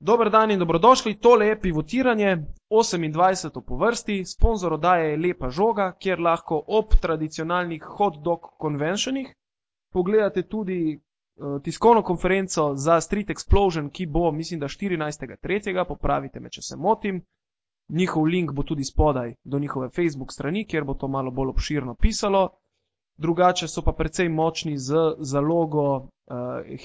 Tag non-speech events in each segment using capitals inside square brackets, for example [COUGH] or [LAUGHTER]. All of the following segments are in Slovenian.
Dober dan in dobrodošli, tole je pivotiranje, 28. po vrsti, sponzor oddaje je Lepa žoga, kjer lahko ob tradicionalnih hot dog conventionih pogledate tudi uh, tiskovno konferenco za Street Explosion, ki bo, mislim, da 14.3. popravite me, če se motim. Njihov link bo tudi spodaj do njihove Facebook strani, kjer bo to malo bolj obširno pisalo. Drugače so pa precej močni z zalogo uh,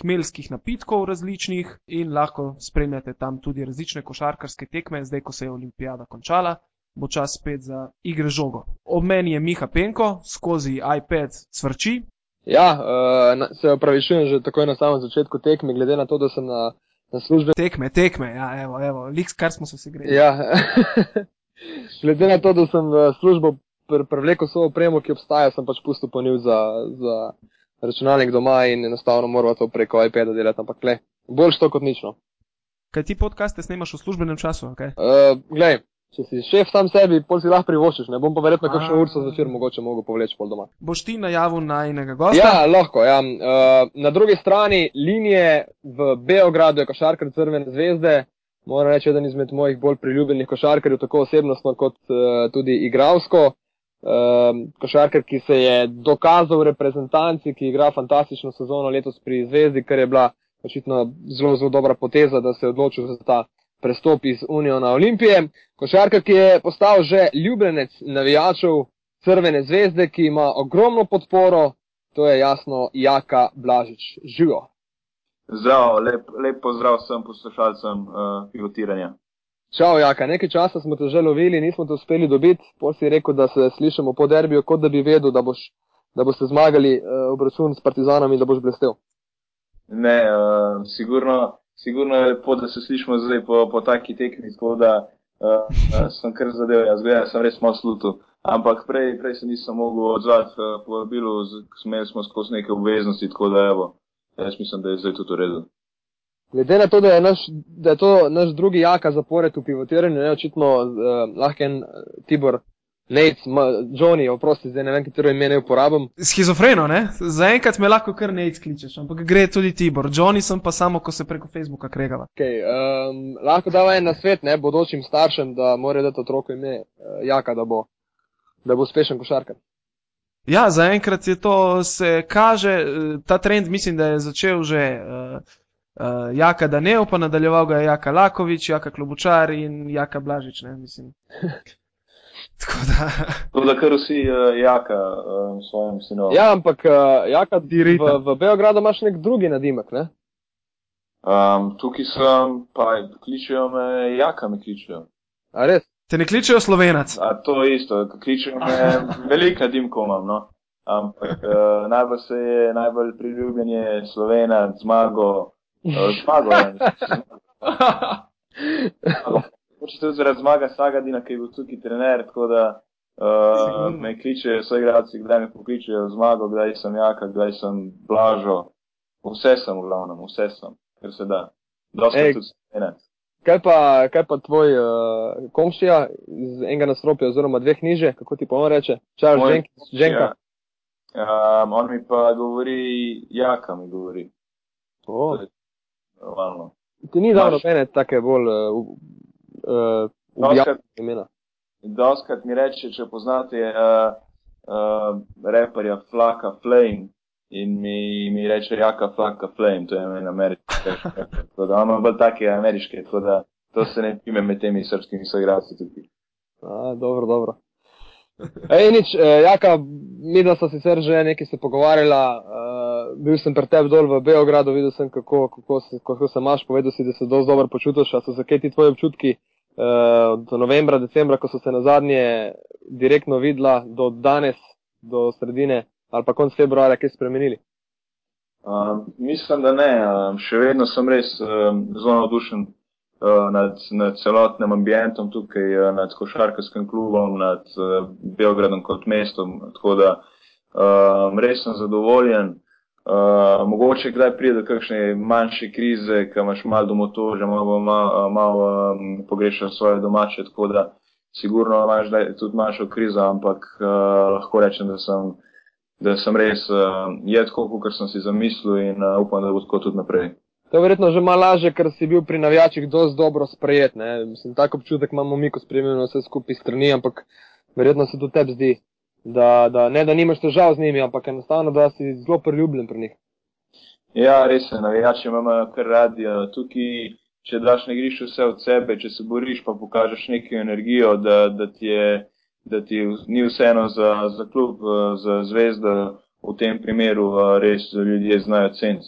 hmelskih napitkov različnih in lahko spremljate tam tudi različne košarkarske tekme, zdaj ko se je olimpijada končala. Bo čas spet za igre žogo. Ob meni je Miha Penko, skozi iPad svrči. Ja, uh, se opravičujem že takoj na samem začetku tekme, glede na to, da sem na, na službi. Tekme, tekme, ja, evo, evo, liks, kar smo se si greli. Ja, [LAUGHS] glede na to, da sem v službo pr prevlekel svojo opremo, ki obstaja, sem pač pustil ponil za, za računalnik doma in enostavno moral to preko iPada delati, ampak le, boljš to kot nično. Kaj ti podcaste snemaš v službenem času? Okay? Uh, glej, če si šef sam sebi, pol si lahko privoščiš, ne bom pa verjetno kakšno urco zvečer mogoče mogel povleči pol doma. Boš ti najavil najnega gosta? Ja, lahko, ja. Uh, na drugi strani linije v Beogradu je košarkar Crvene zvezde. Moram reči, eden izmed mojih bolj priljubljenih košarkarjev, tako osebnostno kot uh, tudi igralsko. Um, košarkar, ki se je dokazal v reprezentanci, ki igra fantastično sezono letos pri Zvezdi, kar je bila očitno zelo, zelo dobra poteza, da se je odločil za ta prestop iz Unijo na Olimpije. Košarkar, ki je postal že ljubljenec navijačev Crvene zvezde, ki ima ogromno podporo, to je jasno Jaka Blažič. Živo. Zdravo, lep, lep pozdrav vsem poslušalcem uh, pivotiranja. Čau, Jaka, nekaj časa smo te že lovili, nismo te uspeli dobiti, potem si rekel, da se slišimo po derbiju, kot da bi vedel, da, boš, da boste zmagali uh, obračun s Partizanami in da boš blestev. Ne, uh, sigurno, sigurno je lepo, da se slišimo zdaj po, po taki tekmi, tako da uh, uh, sem kar zadev, jaz gledam, sem res malo slutu. Ampak prej, prej se nisem mogel odzvati uh, po vabilu, smo skozi neke obveznosti, tako da evo, jaz mislim, da je zdaj tudi v redu. Glede na to, da je, naš, da je to naš drugi jaka zapored v pivotiranju, ne očitno uh, lahko en Tibor, Nate, Johnny, oprosti, zdaj ne vem, katero ime ne uporabim. Schizofreno, ne? Zaenkrat me lahko kar Nate kličeš, ampak gre tudi Tibor. Johnny sem pa samo, ko se preko Facebooka kregava. Okay, um, lahko dava en nasvet, ne, bodočim staršem, da morajo dati otroku ime uh, jaka, da bo, da bo uspešen košarkar. Ja, zaenkrat je to, se kaže, ta trend mislim, da je začel že. Uh, uh, Jaka Danev, pa nadaljeval ga je Jaka Lakovič, Jaka Klobučar in Jaka Blažič, ne mislim. [LAUGHS] Tako da. Tako da kar vsi uh, Jaka uh, svojim sinom. Ja, ampak uh, Jaka v, v Beogradu imaš nek drugi nadimek, ne? Um, tukaj sem, pa kličejo me, Jaka me kličejo. A res? Te ne kličejo slovenac. A to je isto, kličejo me, velika dimko imam, no. Ampak uh, najbolj se je, najbolj priljubljen je slovenac, zmago. Zmago [LAUGHS] je. Hoče se zaradi zmaga Sagadina, ki je bil tukaj trener, tako da uh, me kličejo vse igralci, kdaj me pokličejo zmago, kdaj sem jaka, kdaj sem blažo. Vse sem v glavnem, vse sem, ker se da. Dosti tudi trener. Kaj pa, kaj pa tvoj uh, komšija iz enega nasropja oziroma dveh niže, kako ti pa on reče? Charles Jenkins, Jenka. Ja. Um, on mi pa govori, jaka mi govori. Oh. Normalno. Ti ni dal nobene take bolj uh, uh, objavljene imena. Doskrat mi reče, če poznate uh, uh, reperja Flaka Flame in mi, mi reče Jaka Flaka Flame, to je meni ameriški. tako da imam bolj take ameriške, tako da to se ne pime med temi srpskimi soigralci tudi. A, dobro, dobro. Ej, nič, jaka, mi da so sicer že nekaj se pogovarjala, uh, bil sem pri tebi dol v Beogradu, videl sem, kako, kako, se, kako se imaš, povedal si, da se dosti dobro počutiš, so zakaj ti tvoji občutki uh, do novembra, decembra, ko so se na zadnje direktno videla, do danes, do sredine ali pa konc februarja, kaj spremenili? Uh, mislim, da ne, uh, še vedno sem res uh, zelo navdušen nad, nad celotnim ambientom tukaj, uh, nad košarkarskim klubom, nad uh, Beogradom kot mestom, tako da uh, res sem zadovoljen. Uh, mogoče kdaj pride do kakšne manjše krize, ki imaš malo domotožja, malo, malo, malo um, pogrešaš svoje domače, tako da sigurno imaš tudi manjšo krizo, ampak uh, lahko rečem, da sem, da sem res uh, je tako, kot sem si zamislil in uh, upam, da bo tako tudi naprej. To je verjetno že malo lažje, ker si bil pri navijačih dosti dobro sprejet. Ne? Mislim, tako občutek imamo mi, ko spremljamo vse skupaj strani, ampak verjetno se tudi tebi zdi, da, da ne da nimaš težav z njimi, ampak enostavno, da si zelo priljubljen pri njih. Ja, res je, navijači imamo kar radi. Tukaj, če daš na igrišču vse od sebe, če se boriš, pa pokažeš neko energijo, da, da, ti, je, da ti ni vseeno za, za klub, za zvezdo, v tem primeru res ljudje znajo ceniti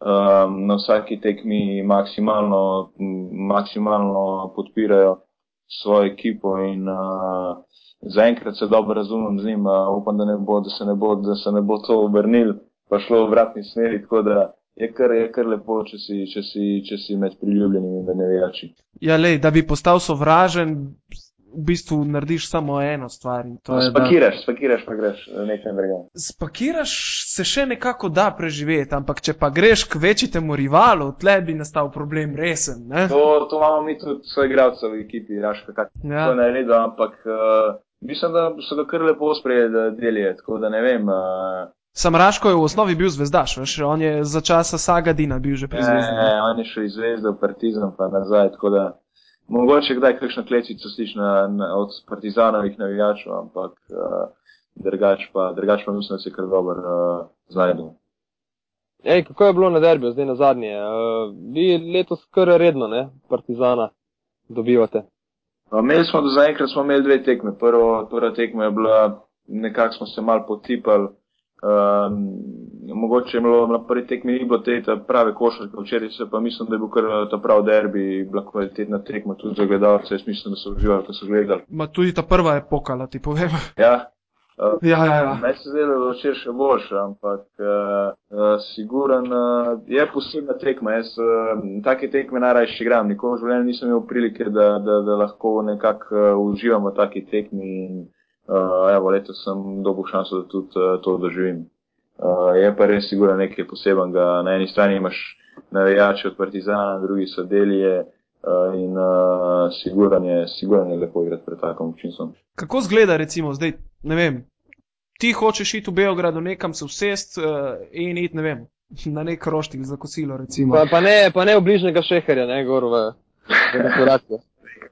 um, na vsaki tekmi maksimalno, maksimalno podpirajo svojo ekipo in uh, zaenkrat se dobro razumem z njim, uh, upam, da, bo, da, se bo, da se ne bo to obrnil, pa šlo v vratni smeri, tako da je kar, je kar lepo, če si, če, si, če si med priljubljenimi, da ne vejači. Ja, lej, da bi postal sovražen, v bistvu narediš samo eno stvar. Spakiraš, da... spakiraš, pa greš nekaj drugega. Spakiraš se še nekako da preživeti, ampak če pa greš k večjemu rivalu, tle bi nastal problem resen. To, to imamo mi tudi svoje igralce v ekipi, raška, kako ja. to naredi, ampak uh, mislim, da so ga kar lepo sprejeli, da delijo, tako da ne vem. Uh, Sam Raško je v osnovi bil zvezdaš, veš, on je za časa Sagadina bil že pri zvezdi. Ne, on je šel iz zvezde v Partizan pa nazaj, tako da mogoče kdaj kakšno klecico slišiš na, na, od partizanovih navijačev, ampak uh, drugač pa, drugač pa mislim, da se kar dobro uh, znajdu. Ej, kako je bilo na derbiju, zdaj na zadnje? Uh, vi letos kar redno, ne, partizana dobivate. Imeli smo do zaenkrat, smo imeli dve tekme. Prvo, prva tekma je bila, nekako smo se mal potipali, Um, mogoče je bilo na prvi tekmi ni bilo te prave košarke, včeraj se pa mislim, da je bil kar ta prav derbi, bila kvalitetna tekma tudi za gledalce, jaz mislim, da so uživali, ko so gledali. Ma tudi ta prva je pokala, ti povem. Ja. Uh, ja, ja, ja. Naj se zdaj da včeraj še boljše, ampak uh, uh, siguran uh, je posebna tekma. Jaz uh, take tekme najrajši igram, nikoli v življenju nisem imel prilike, da, da, da lahko nekako uh, uživam v taki tekmi. In, uh, evo, letos sem dobil šanso, da tudi uh, to doživim. Uh, je pa res sigurno nekaj posebenega. Na eni strani imaš navijače od Partizana, na drugi so delije uh, in uh, sigurno je, je lepo igrati pred takim občinstvom. Kako zgleda, recimo, zdaj, ne vem, ti hočeš iti v Beogradu nekam se usest uh, in iti, ne vem, [LAUGHS] na nek roštilj za kosilo, recimo. Pa, pa, ne, pa ne v bližnjega šeherja, ne gor v, v restauracijo.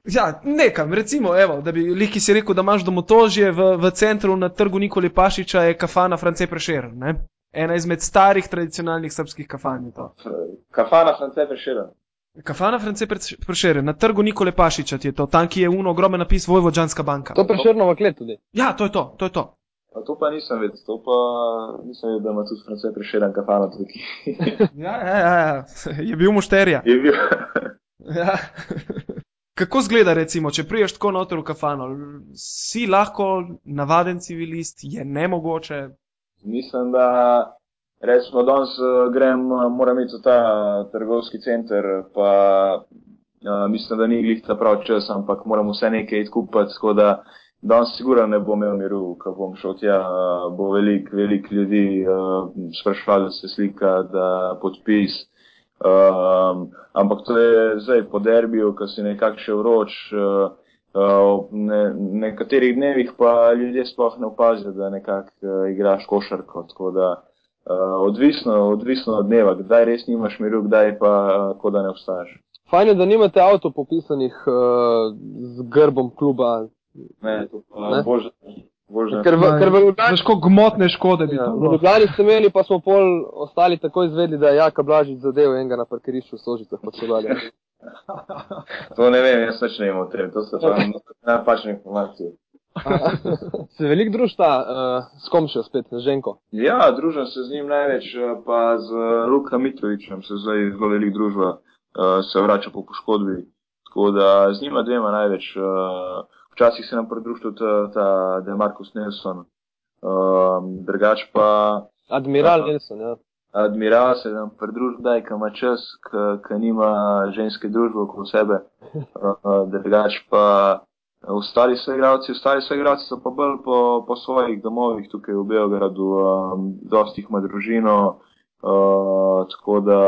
Ja, nekam, recimo, evo, da bi liki si rekel, da imaš domotožje v, v centru na trgu Nikoli Pašiča, je kafana France Prešer. Ne? Ena izmed starih tradicionalnih srpskih kafan. Kafana France Prešer. Kafana France Prešer, na trgu Nikoli Pašiča je to, tam ki je uno ogromen napis Vojvodžanska banka. To je Prešernova klet tudi. Ja, to je to, to je to. A to pa nisem vedel, to pa nisem vedel, da ima tudi France Prešer kafana tukaj. [LAUGHS] ja, ja, ja, ja, je bil mušterja. Je bil. ja. [LAUGHS] Kako zgleda, recimo, če priješ tako noter v kafano? Si lahko navaden civilist, je nemogoče? Mislim, da recimo danes eh, grem, eh, moram iti v ta trgovski center, pa uh, mislim, da ni glih ta prav čas, ampak moram vse nekaj iti kupati, tako da danes sigurno ne bom imel miru, ko bom šel tja, uh, bo velik, velik ljudi uh, sprašvali, da se slika, da podpis. Um, ampak to je zdaj po derbiju, ko si nekako še vroč. Uh, uh, ne, nekaterih dnevih pa ljudje sploh ne opazijo, da nekako uh, igraš košarko. Tako da uh, odvisno, odvisno od dneva, kdaj res nimaš miru, kdaj pa uh, kot da ne obstajaš. Fajn je, da nimate avto popisanih uh, z grbom kluba. Ne, to pa bože. Ker v, ker v Ljubljani. Težko gmotne škode bi ja, to. V Ljubljani ste imeli, pa smo pol ostali tako izvedli, da je Jaka Blažič zadev enega na parkirišču v Sožicah, pa so dalje. [LAUGHS] to ne vem, jaz več ne imam o tem, to so pa napačne informacije. [LAUGHS] se velik družta, uh, s kom še spet, z Ženko? Ja, družim se z njim največ, pa z Luka Mitrovičem se zdaj zelo velik družba, uh, se vrača po poškodbi. Tako da z njima dvema največ. Uh, včasih se nam pridružil tudi ta, ta Demarcus Nelson, um, drugač pa. Admiral Nelson, ja. Admiral se nam pridružil, da ima čas, ki nima ženske družbe okoli sebe. Uh, drugač pa ostali so igravci, ostali so igravci so pa bolj po, po svojih domovih tukaj v Beogradu, um, dosti jih ima družino, uh, tako da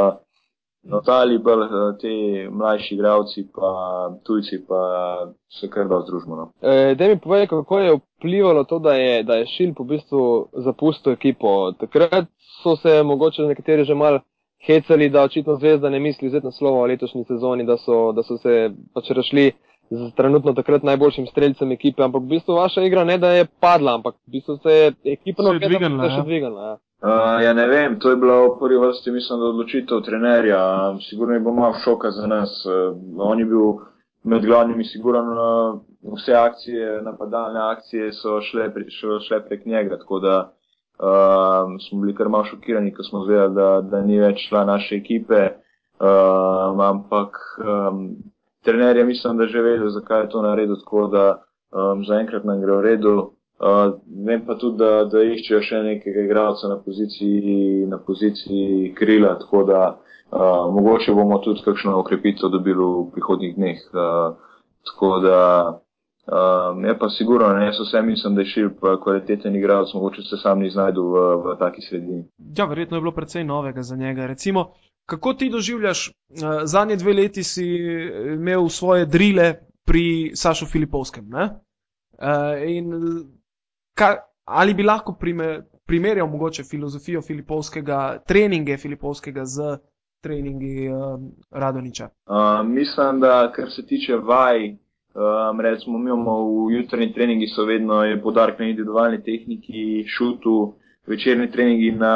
Ostali bolj eh, ti mlajši igravci, pa tujci, pa so kar dosti družbo. No. E, da mi povej, kako je vplivalo to, da je, da je Šilp v bistvu zapustil ekipo. Takrat so se mogoče nekateri že mal hecali, da očitno zvezda ne misli vzeti naslova v letošnji sezoni, da so, da so se pač rešili z trenutno takrat najboljšim streljcem ekipe, ampak v bistvu vaša igra ne da je padla, ampak v bistvu se je ekipa Se je dvignila, še ja. dvignila. Ja. Uh, ja, ne vem, to je bila v prvi vrsti, mislim, da odločitev trenerja. Sigurno je bil malo šoka za nas. Uh, on je bil med glavnimi, sigurno uh, vse akcije, napadalne akcije so šle, pri, šle, šle prek njega, tako da uh, smo bili kar malo šokirani, ko smo zvedeli, da, da ni več član naše ekipe. Uh, ampak um, trener je mislim, da že vedel, zakaj je to naredil, tako da um, zaenkrat nam gre v redu. Uh, vem pa tudi, da, da iščejo še nekega igralca na poziciji, na poziciji krila, tako da uh, mogoče bomo tudi kakšno okrepitev dobili v prihodnjih dneh. Uh, tako da um, je pa sigurno, ne, jaz vsem mislim, da je širp kvaliteten igralec, mogoče se sam ni znajdu v, v taki sredini. Ja, verjetno je bilo precej novega za njega. Recimo, kako ti doživljaš, uh, zadnje dve leti si imel svoje drile pri Sašu Filipovskem. Ne? Uh, in ka, ali bi lahko prime, primerjal mogoče filozofijo Filipovskega, treninge Filipovskega z treningi uh, Radoniča? Uh, mislim, da kar se tiče vaj, um, recimo mi imamo v jutrni treningi so vedno podarek na individualni tehniki, šutu, večerni treningi na,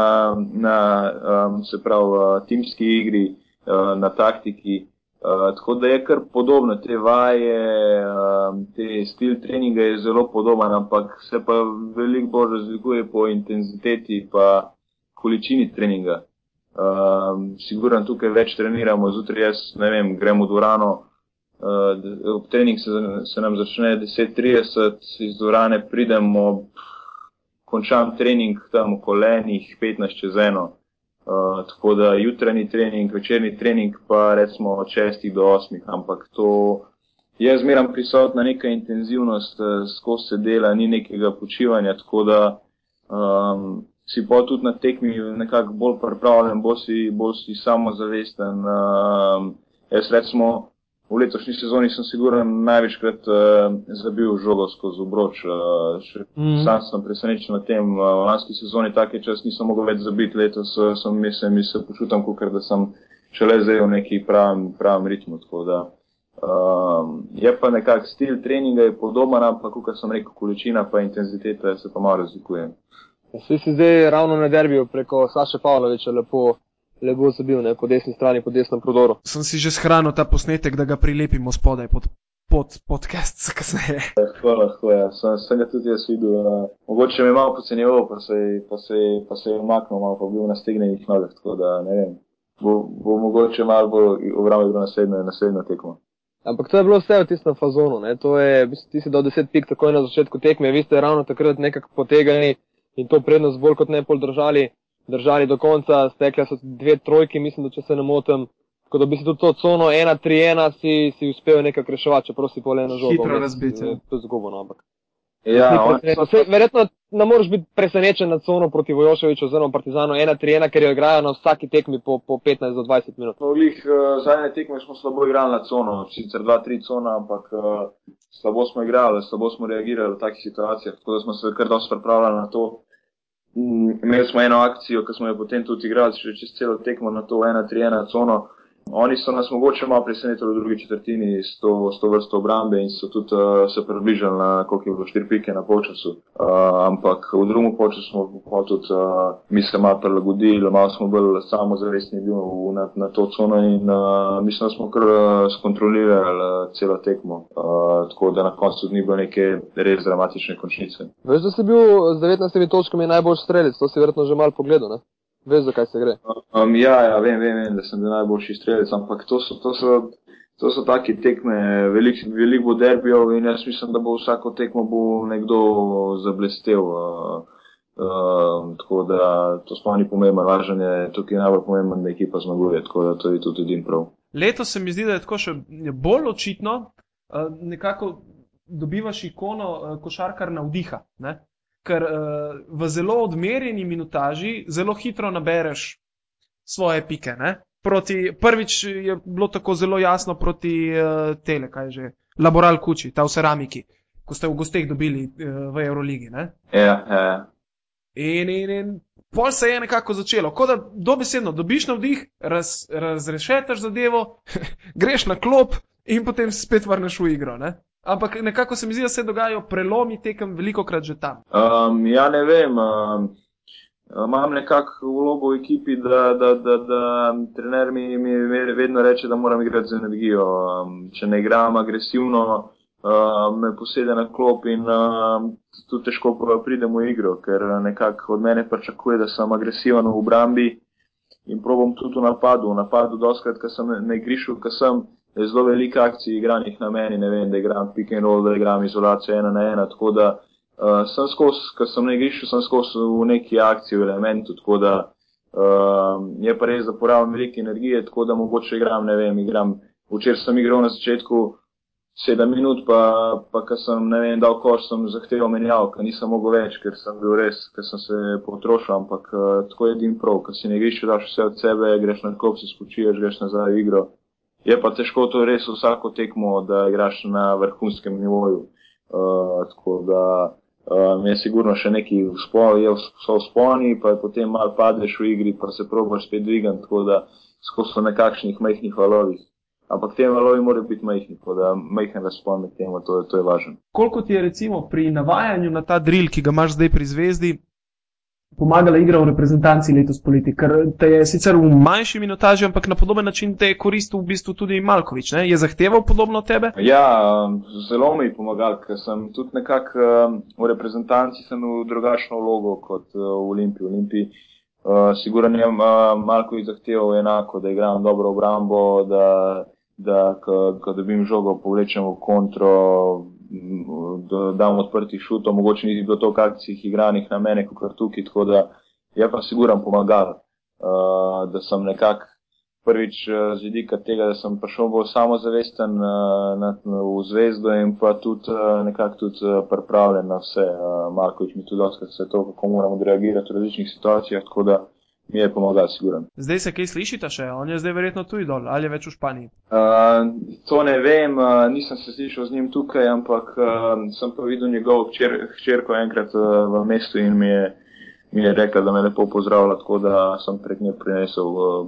na um, se pravi, uh, timski igri, uh, na taktiki. Uh, tako da je kar podobno, te vaje, um, te stil treninga je zelo podoben, ampak se pa veliko bolj razlikuje po intenziteti pa količini treninga. Um, sigurno tukaj več treniramo, zjutraj jaz ne vem, gremo v dvorano, uh, ob trening se, se nam začne 10.30, iz dvorane pridemo, končam trening tam v kolenih 15 čez eno. Uh, tako da jutranji trening, večerni trening pa recimo od 6 do 8, ampak to je zmeram prisotna neka intenzivnost, uh, skozi se dela, ni nekega počivanja, tako da um, si pa tudi na tekmi nekako bolj pripravljen, bolj si, bolj si samozavesten. Um, jaz recimo v letošnji sezoni sem siguren največkrat uh, zabil žogo skozi obroč. Uh, Mhm. sam sem presenečen na tem. Uh, v lanski sezoni take čas nisem mogel več zabiti, letos uh, sem mislim, mi se počutam, kot da sem šele zdaj v neki pravem, pravem ritmu. Da, um, je pa nekak stil treninga je podoben, ampak kot sem rekel, količina pa intenziteta se pa malo razlikuje. Vsi si zdaj ravno na derbiju preko Saša Pavloviča lepo, lepo zabil, ne, po desni strani, po desnem prodoru. Sem si že shranil ta posnetek, da ga prilepimo spodaj pod, pod podcast za kasneje. Lahko, lahko, ja. Sem, sem ga tudi jaz videl. Uh, mogoče me je malo pocenjeval, pa se, pa se, pa se je umaknil, malo pa bil na stegnenih nogah, tako da ne vem. Bo, bo mogoče malo bolj obrambe bilo naslednjo, naslednjo tekmo. Ampak to je bilo vse v tistem fazonu, ne, to je, bistvu ti si dal 10 pik takoj na začetku tekme, vi ste ravno takrat nekako potegali in to prednost bolj kot ne pol držali, držali do konca, stekle so dve trojki, mislim, da če se ne motim, tako da bi si tudi to cono 1-3-1 si, si uspel nekako reševati, čeprav si pol eno žogo. Hitro vmes, razbit, ja. eh, To je zgubo, no, ampak. Ja, so, Saj, verjetno ne moreš biti presenečen nad cono proti Vojoševiču oziroma Partizanu 1-3-1, ker jo igrajo na vsaki tekmi po, po 15 do 20 minut. smo glih, uh, zadnje tekme smo slabo igrali na cono, sicer 2-3 cona, ampak uh, slabo smo igrali, slabo smo reagirali v takih situacijah, tako da smo se kar dosti pripravljali na to. Mm, imeli smo eno akcijo, ki smo jo potem tudi igrali, še čez celo tekmo na to 1-3-1 cono. Oni so nas mogoče malo presenetili v drugi četrtini s to, s to vrsto obrambe in so tudi uh, se približali na koliko je bilo 4 pike na polčasu. Uh, ampak v drugem polčasu smo tudi uh, mi se malo prilagodili, malo smo bolj samozavestni bil na, na to cono in uh, mislim, da smo kar uh, skontrolirali uh, celo tekmo. Uh, tako da na koncu ni bilo neke res dramatične končnice. Veš, da si bil z 19 točkami najbolj strelec, to si verjetno že malo pogledal, ne? Veš, zakaj se gre. Um, ja, ja, vem, vem, vem, da sem bil najboljši strelec, ampak to so, to so, to so take tekme, veliko velik bo derbijev in jaz mislim, da bo vsako tekmo bo nekdo zablestev. Uh, uh, tako da to sploh ni pomembno, važno je, tukaj je najbolj pomembno, da ekipa zmaguje, tako da to je tudi edin prav. Letos se mi zdi, da je tako še bolj očitno, uh, nekako dobivaš ikono uh, košarkar navdiha. Ne? Ker uh, v zelo odmerjeni minutaži zelo hitro nabereš svoje pike. Ne? Proti, prvič je bilo tako zelo jasno proti uh, tele, kaj že, Laboral Kuči, ta v ceramiki, ko ste v gosteh dobili uh, v Euroligi. Ne? Ja, ja. In, in, in pol se je nekako začelo. Kot da dobesedno dobiš navdih, raz, razrešetaš zadevo, [LAUGHS] greš na klop in potem spet vrneš v igro. Ne? Ampak nekako se mi zdi, da se dogajajo prelomi tekem veliko krat že tam. Um, ja, ne vem. Um, imam nekako vlogo v ekipi, da, da, da, da trener mi, mi vedno reče, da moram igrati z energijo. Um, če ne igram agresivno, uh, me posede na klop in uh, tu težko pridem v igro, ker nekako od mene pričakuje, da sem agresiven v obrambi in probam tudi v napadu. V napadu, doskrat, ko sem na igrišču, ko sem. Je zelo veliko akcij igranih na meni, ne vem, da igram pick and roll, da igram izolacijo ena na ena, tako da Uh, sem skozi, ker sem na igrišču, sem skozi v neki akciji, v elementu, tako da uh, je pa res, da porabim veliko energije, tako da mogoče igram, ne vem, igram. Včeraj sem igral na začetku sedem minut, pa, pa ker sem, ne vem, dal koš, sem zahteval menjav, ker nisem mogel več, ker sem bil res, ker sem se potrošil, ampak uh, tako je din prav, ker si na igrišču daš vse od sebe, greš na klop, se spočiješ, greš nazaj v igro. Je pa težko to res vsako tekmo, da igraš na vrhunskem nivoju. Uh, tako da Um, je sigurno še neki vzponi, pa potem malo padeš v igri, pa se probaš spet dvigati, tako da skozi nekakšnih majhnih valovih. Ampak te valovi morajo biti majhni, tako da majhen razpon med tem, to, to je važno. Koliko ti je recimo pri navajanju na ta drill, ki ga imaš zdaj pri zvezdi, pomagala igra v reprezentanci letos poleti, ker te je sicer v manjši minutaži, ampak na podoben način te je koristil v bistvu tudi Malkovič. Ne? Je zahteval podobno od tebe? Ja, zelo mi je pomagal, ker sem tudi nekako v reprezentanci sem v drugačno vlogo kot v Olimpiji. Olimpiji. Uh, Sigurno je uh, Malkovič zahteval enako, da igram dobro obrambo, da, da ko dobim žogo, povlečem v kontro, da dam odprtih šutov, mogoče ni bilo toliko akcij igranih na mene, kot tukaj, tako da je pa siguran pomagal, uh, da sem nekako prvič z vidika tega, da sem prišel bolj samozavesten na, v zvezdo in pa tudi nekako tudi pripravljen na vse. Uh, Markovič mi tudi dosti, kako moramo reagirati v različnih situacijah, tako da mi je pomagal, siguran. Zdaj se kaj slišite še? On je zdaj verjetno tudi dol ali je več v Španiji? Uh, to ne vem, uh, nisem se slišal z njim tukaj, ampak uh, sem pa videl njegov hčer, hčerko enkrat uh, v mestu in mi je, mi je rekla, da me lepo pozdravlja, tako da sem prek nje prinesel uh,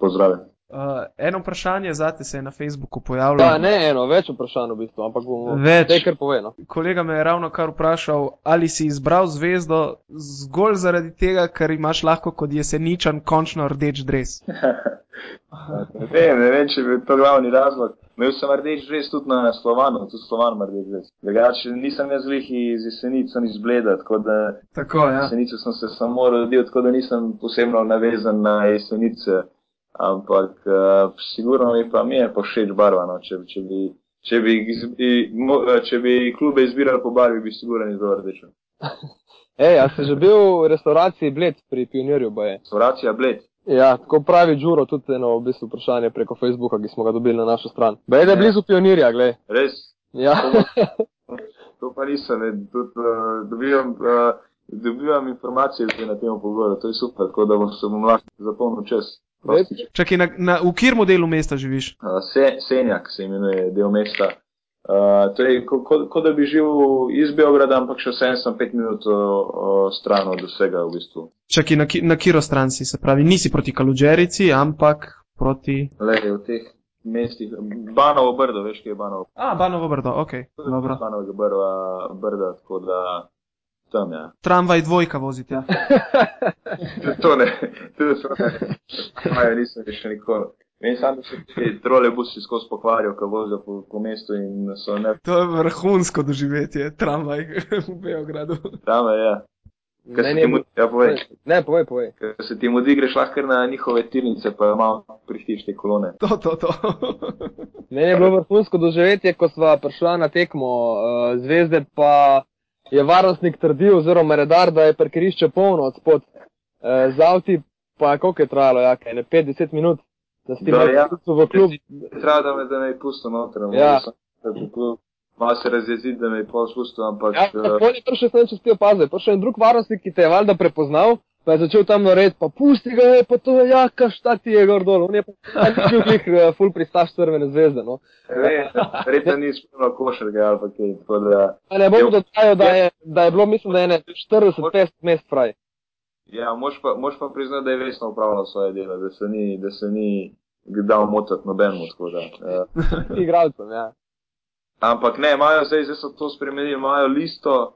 pozdrave. Uh, eno vprašanje za te se je na Facebooku pojavilo. Ja, ne eno, več vprašanj v bistvu, ampak bomo več. Kar povedano. Kolega me je ravno kar vprašal, ali si izbral zvezdo zgolj zaradi tega, ker imaš lahko kot jeseničan končno rdeč dres. [LAUGHS] ne vem, ne vem, če bi to glavni razlog. Imel sem rdeč dres tudi na Slovanu, tudi Slovan ima rdeč dres. Drugače nisem jaz lih iz jesenic, sem iz Bleda, tako da. Tako, ja. Jesenice sem se samo rodil, tako da nisem posebno navezan na jesenice ampak uh, sigurno mi pa mi je pa všeč barva. No. Če, če, bi, če, bi, če bi klube izbirali po barvi, bi sigurno izbral rdečo. [LAUGHS] Ej, a si že bil v restauraciji Bled pri Pionirju? Boje? Restauracija Bled. Ja, tako pravi Đuro, tudi eno v bistvu vprašanje preko Facebooka, ki smo ga dobili na našo stran. Bej, da je blizu Pionirja, gled. Res? Ja. to pa nisem, tudi uh, dobivam. Uh, Dobivam informacije na tem pogledu, to je super, tako da bom se bom lahko zapolnil čas. Čakaj, na, na, v kjer modelu mesta živiš? Uh, se, senjak se imenuje del mesta. Uh, torej, kot ko, ko da bi živel iz Beograda, ampak še vsem sem pet minut o stran od vsega v bistvu. Čakaj, na, na kiro stran si, se pravi, nisi proti Kaluđerici, ampak proti. Le, v teh mestih, Banovo brdo, veš, kje je Banovo. A, Banovo brdo, ok. Banovo brdo, brdo, tako da tam, ja. Tramvaj dvojka vozite. Ja. [LAUGHS] to ne, tudi to ne. Maja, nisem še nikoli. Meni samo se ti trolejbusi skozi pokvarijo, ko vozijo po, po mestu in so ne. To je vrhunsko doživetje, tramvaj v Beogradu. Tramvaj, ja. Ne, ne, mu, ja, povej. ne, povej, povej. Ker se ti mudi, greš lahko na njihove tirnice, pa malo prihtiš te kolone. To, to, to. Meni je bilo vrhunsko doživetje, ko sva prišla na tekmo uh, zvezde, pa je varnostnik trdil, oziroma redar, da je parkirišče polno od spod eh, z avti, pa koliko je trajalo, ja, kaj, ne 50 minut, da si ti lahko ja, v klub. Treba, da me, da je pusto noter, ja. malo se razjeziti, da me je pol pusto, ampak. Ja, tako je prišel sem, če si ti opazil, prišel je drug varnostnik, ki te je valjda prepoznal. Pa je začel tam narediti, pa pusti ga, je pa to, ja, šta ti je gor dol. On je pa bil klih uh, full pristaš crvene zvezde, no. Verjetno ni spremljal košarke ali pa kaj, tako da. Ne bom dodajal, da je, da je bilo, mislim, da je ne 40-50 mest fraj. Ja, moš pa, moš pa priznati, da je resno upravljal svoje delo, da se ni, da se ni dal motati nobenemu. Ja. Igralcem, ja. Ampak ne, imajo zdaj, zdaj so to spremenili, imajo listo uh,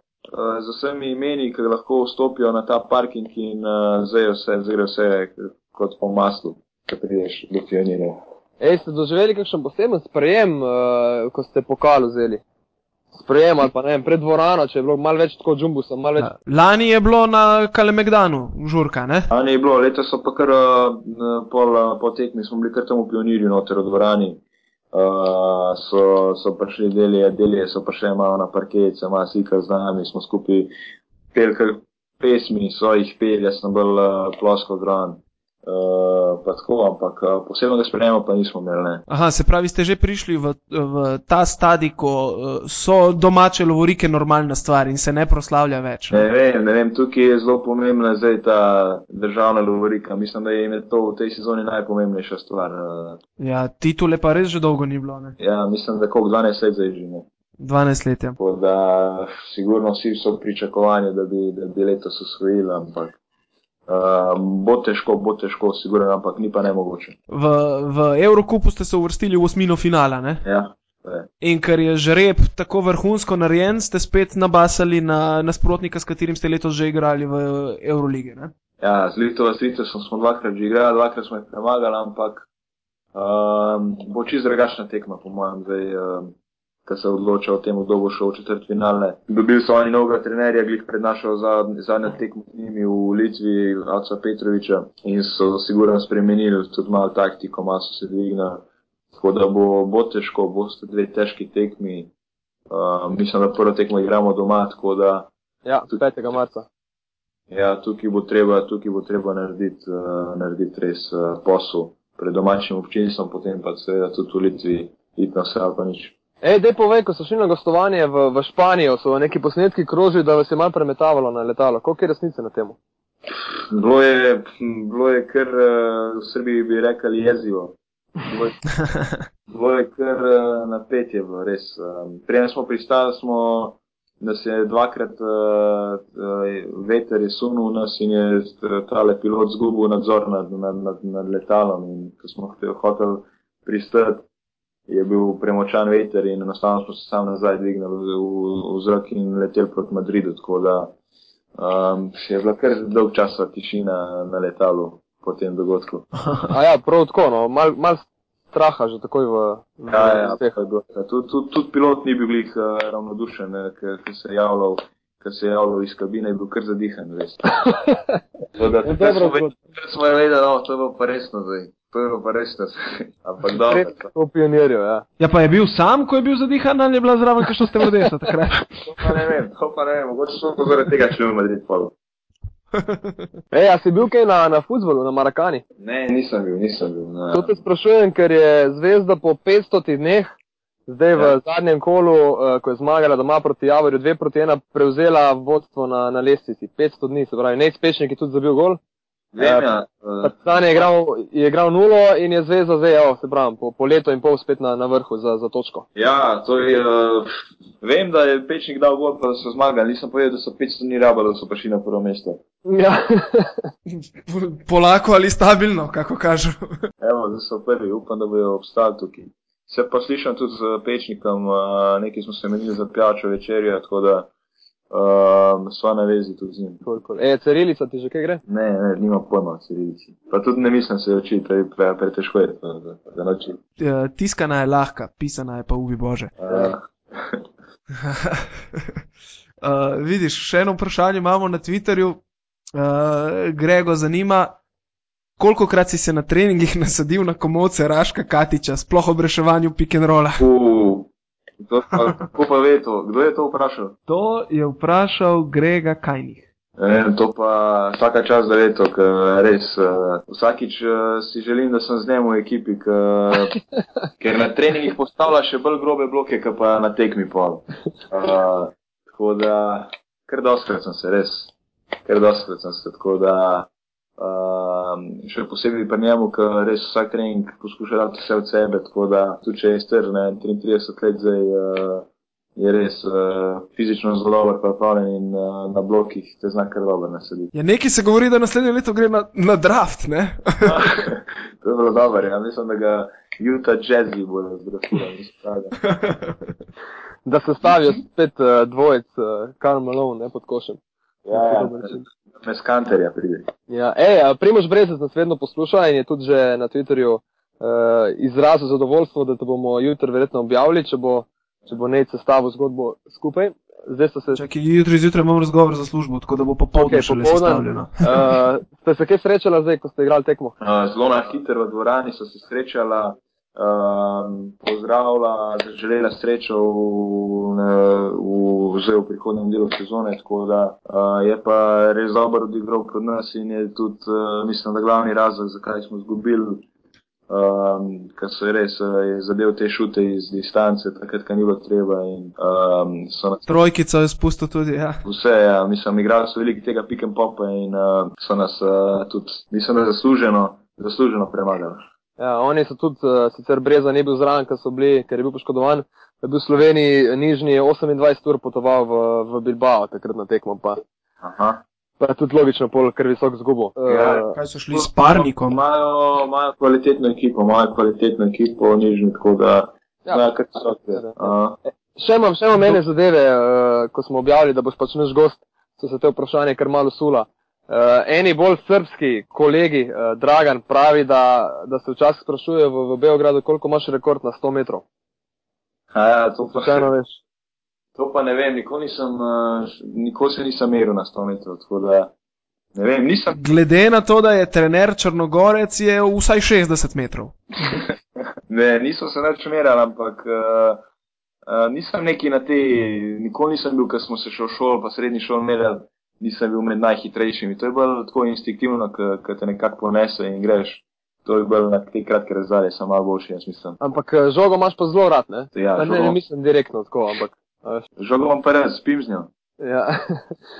z vsemi imeni, ki lahko vstopijo na ta parking in uh, zdaj vse, zdaj vse kot po maslu, ki prideš do pionirja. Ej, ste doživeli kakšen poseben sprejem, uh, ko ste pokal vzeli? Sprejem ali pa ne vem, pred dvorano, če je bilo malo več tako džumbusa, malo več. Lani je bilo na Kalemegdanu, žurka, ne? Lani je bilo, leta so pa kar uh, pol, uh, po tekmi, smo bili kar tam v pionirju noter v dvorani. Uh, so, so prišli delje, delje so prišli malo na parket, se malo sika z nami, smo skupaj pelkali pesmi, so jih peli, jaz sem bil uh, plosko dran. Uh, pa tako, ampak uh, posebnega sprejema pa nismo imeli. Ne. Aha, se pravi, ste že prišli v, v ta stadij, ko uh, so domače lovorike normalna stvar in se ne proslavlja več. Ne, ne vem, ne vem, tukaj je zelo pomembna zdaj ta državna lovorika. Mislim, da je to v tej sezoni najpomembnejša stvar. Ja, titule pa res že dolgo ni bilo, ne? ja, mislim, da koliko 12 let zdaj že ne. 12 let. Tako da sigurno vsi so pričakovani, da bi, da bi letos osvojili, ampak uh, bo težko, bo težko, sigurno, ampak ni pa nemogoče. V, v Evrokupu ste se uvrstili v osmino finala, ne? Ja, je. In ker je žreb tako vrhunsko narejen, ste spet nabasali na nasprotnika, s katerim ste letos že igrali v Euroligi, ne? Ja, z z Litvo smo dvakrat že igrali, dvakrat smo jih premagali, ampak um, bo čist drugačna tekma, po mojem, zdaj, um, ko se odloča o tem, kdo bo šel v četrt finale. Dobili so oni novega trenerja, glih pred našo zad- zadnjo tekmo z njimi v Litvi, Aca Petroviča, in so sigurno spremenili tudi malo taktiko, malo so se dvignili. Tako da bo, bo težko, boste dve težki tekmi. Uh, mislim, da prvo tekmo igramo doma, tako da Ja, 5. marca. Ja, tukaj bo treba, tukaj bo treba narediti, uh, narediti res uh, posel pred domačim občinstvom, potem pa seveda tudi v Litvi, iti na vse ali pa nič. Ej, dej povej, ko so šli na gostovanje v, v Španijo, so neki posnetki krožili, da vas je malo premetavalo na letalo. Koliko je resnice na tem? Bilo je, bilo je kar, uh, v Srbiji bi rekli jezivo. Bilo je, bilo je kar uh, napetje, bilo, res. Um, Prej smo pristali, smo, da se je dvakrat veter je sunul nas in je tale pilot zgubil nadzor nad, nad, nad, nad letalom. In ko smo hotel- hoteli pristati, je bil premočan veter in enostavno smo se sam nazaj dvignili v, v, v zrak in leteli proti Madridu. Tako da um, je bila kar dolg časa tišina na letalu po tem dogodku. [LAUGHS] A ja, prav tako, no, mal, mal straha že takoj v, v Ja, ja, teh. Ja, Tudi tud, tud pilot ni bil glih uh, ravnodušen, ker se je javljal. Ker se je javljal iz kabine, je bil kar zadihan, res. [LAUGHS] Tako da, dobro smo, ve- takrat smo vedeli, da to bo pa resno zdaj. To je bilo pa zdaj. Ampak dobro. To pionirjev, ja. Ja, pa je bil sam, ko je bil zadihan, ali je bila zraven kakšna stevardesa takrat? [LAUGHS] To pa ne vem, to pa ne vem. Mogoče smo pa zaradi tega šli v Madrid pol. [LAUGHS] Ej, a si bil kaj na, na futbolu, na Marakani? Ne, nisem bil, nisem bil. No, To te sprašujem, ker je zvezda po 500 dneh, zdaj v Ja. zadnjem kolu, uh, ko je zmagala doma proti Javorju, 2 proti 1, prevzela vodstvo na, na lestvici. 500 dni, se pravi, Nejspešnik je tudi zabil gol. Vem, ja. uh, Partizan je igral, je igral nulo in je zvezda zdaj, evo, se pravi, po, po letu in pol spet na, na vrhu za, za točko. Ja, to je. Uh, vem, da je Pečnik dal gol, pa da so zmagali. Nisem povedal, da so 500 dni rabili, da so prišli na prvo mesto. Ja. [LAUGHS] Polako ali stabilno, kako kažu. [LAUGHS] Evo, zdaj so prvi, upam, da bojo obstali tukaj. Se pa slišam tudi z Pečnikom, uh, nekaj smo se menili za pijačo večerjo, tako da uh, sva na vezi tudi z njim. Cool, cool. E, Cerilica ti že kaj gre? Ne, ne, nima pojma o cirilici. Pa tudi ne mislim se učiti, pre, pre, pretežko je da nauči. Eh, Tiskana je lahka, pisana je pa ubi bože. Uh, [LAUGHS] [LAUGHS] Uh, vidiš, še eno vprašanje imamo na Twitterju. Uh, Grego zanima, koliko krat si se na treningih nasadil na komovce Raška Katiča, sploh ob reševanju pick and rolla. uh, to pa, kako pa ve to? Kdo je to vprašal? To je vprašal Grega Kajnih. Vem, to pa vsaka čas da leto, ker res uh, vsakič uh, si želim, da sem z njim v ekipi, k, [LAUGHS] ker na treningih postavlja še bolj grobe bloke, kot pa na tekmi pol. Uh, tako da, kar doskrat sem se, res, kar doskrat sem se, tako da uh, še posebej pri njemu, ker res vsak trening poskuša dati vse od sebe, tako da tudi če je star, ne, 33 let zdaj, uh, je res uh, fizično zelo dober, pripravljen in uh, na blokih te zna kar dobro nasediti. Ja, nekaj se govori, da naslednje leto gre na, na draft, ne? [LAUGHS] to je bilo dobro, ja. mislim, da ga Utah Jazzy bodo zdrafili. da se stavijo spet uh, dvojec, uh, Karl Malone, ne pod košem. Ja, ja. Mes kanterja pride. Ja, ej, Primož Brezec nas vedno posluša in je tudi že na Twitterju uh, izrazil zadovoljstvo, da te bomo jutri verjetno objavili, če bo če bo nekaj sestavil zgodbo skupaj. Se... Čakaj, jutri zjutraj imam razgovor za službo, tako da bo popoldne okay, še sestavljeno. uh, ste se kaj srečala zdaj, ko ste igrali tekmo? Uh, zelo na hitro v dvorani so se srečala, uh, pozdravila, želela srečo v, v, v, v prihodnem delu sezone, tako da uh, je pa res dobro odigral pred nas in je tudi, uh, mislim, da glavni razlog, zakaj smo izgubili um, ker so res uh, zadev te šute iz distance, takrat, ko ni bilo treba. In, um, nas... Trojkica je spustil tudi, ja. Vse, ja, mislim, igrali so veliko tega and popa in uh, so nas uh, tudi, mislim, da zasluženo, zasluženo premagali. Ja, oni so tudi, uh, sicer Breza ni bil zraven, ker so bili, ker je bil poškodovan, da je bil v Sloveniji nižni 28 ur potoval v, v Bilbao, takrat na tekmo pa. Aha. Pa je tudi logično, pol, ker visok zgubo. Ja, uh, kaj so šli s parnikom? Imajo, imajo kvalitetno ekipo, imajo kvalitetno ekipo, nižni, tako da. Ja, ja kar so ti. Še imam, še imam ene zadeve, uh, ko smo objavili, da boš pač naš gost, so se te vprašanje kar malo sula. Uh, eni bolj srpski kolegi, uh, Dragan, pravi, da, da se včasih sprašujejo v, v Beogradu, koliko imaš rekord na 100 metrov. Ja, to pa še eno veš. To pa ne vem, nikoli, nisem, uh, nikoli se nisem meril na 100 metrov. Ne vem, nisem. Glede na to, da je trener Črnogorec, je vsaj 60 metrov. [LAUGHS] ne, nisem se več meril, ampak uh, uh, nisem neki na te, nikoli nisem bil, ko smo se šel v šolo, pa srednji šol meril, nisem bil med najhitrejšimi. To je bilo tako instinktivno, ko te nekako ponese in greš. To je bilo na te kratke razdalje, sem malo boljši, jaz mislim. Ampak žogo imaš pa zelo rad, ne? Ja, ne, ne mislim direktno tako, ampak. Žogo vam pa res, spim z njo. Ja.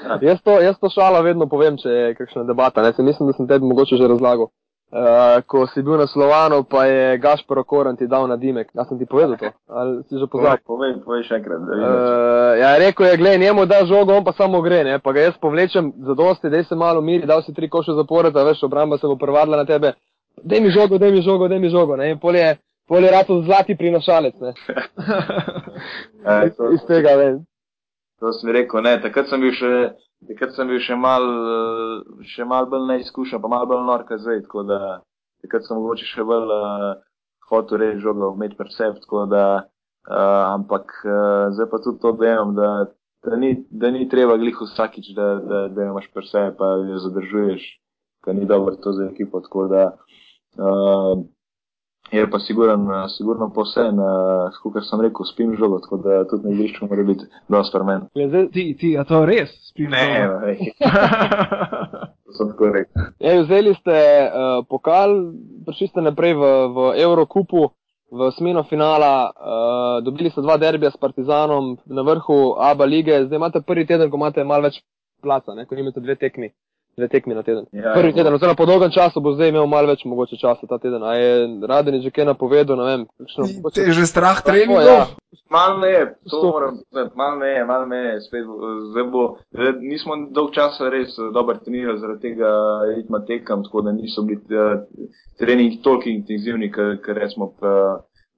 ja. [LAUGHS] jaz, to, jaz to šalo vedno povem, če je kakšna debata. Ne? Se mislim, da sem tebi mogoče že razlagal. Uh, ko si bil na Slovanu, pa je Gašpor Okoran ti dal na dimek. Jaz sem ti povedal to. Ali si že pozabil? Povej, povej še enkrat. Uh, ja, rekel je, gledaj, njemu da žogo, on pa samo gre, ne? Pa ga jaz povlečem za dosti, dej se malo miri, dal si tri koše zapored, da veš, obramba se bo prevadila na tebe. Dej mi žogo, dej mi žogo, dej mi žogo, ne? In pol je, pol je rato zlati prinašalec, ne? [LAUGHS] [LAUGHS] E, to, iz tega vem. To sem rekel, ne, takrat sem bil še, takrat sem bil še mal, še mal bolj neizkušen, pa mal bolj nor, kaj zdaj, tako da, takrat sem mogoče še bolj uh, hotel reči žogo, imeti percept, tako da, uh, ampak uh, zdaj pa tudi to vem, da, da, ni, da ni treba glih vsakič, da, da, da imaš percept, pa jo zadržuješ, ker ni dobro to za ekipo, tako da, uh, Je pa siguren, sigurno posen, kot sem rekel, spim žogo, tako da tudi na igrišču mora biti dosti premen. Ti, ti, a to res spim ne, žogo? Ne, [LAUGHS] rekel. Ja, vzeli ste uh, pokal, prišli ste naprej v, v Eurokupu, v smeno finala, uh, dobili ste dva derbija s Partizanom na vrhu Aba lige, zdaj imate prvi teden, ko imate malo več placa, ne, ko imate dve tekmi dve tekmi na teden. Ja, Prvi teden, oziroma po dolgem času bo zdaj imel malo več mogoče časa ta teden. A je raden je že kaj napovedal, ne vem. Kakšno, Te je že strah treningov? Ja. Mal ne je, to moram, mal ne je, mal ne je, spet zdaj bo, nismo dolg časa res dobro trenirali zaradi tega ritma tekam, tako da niso bili uh, treningi toliko intenzivni, ker recimo pa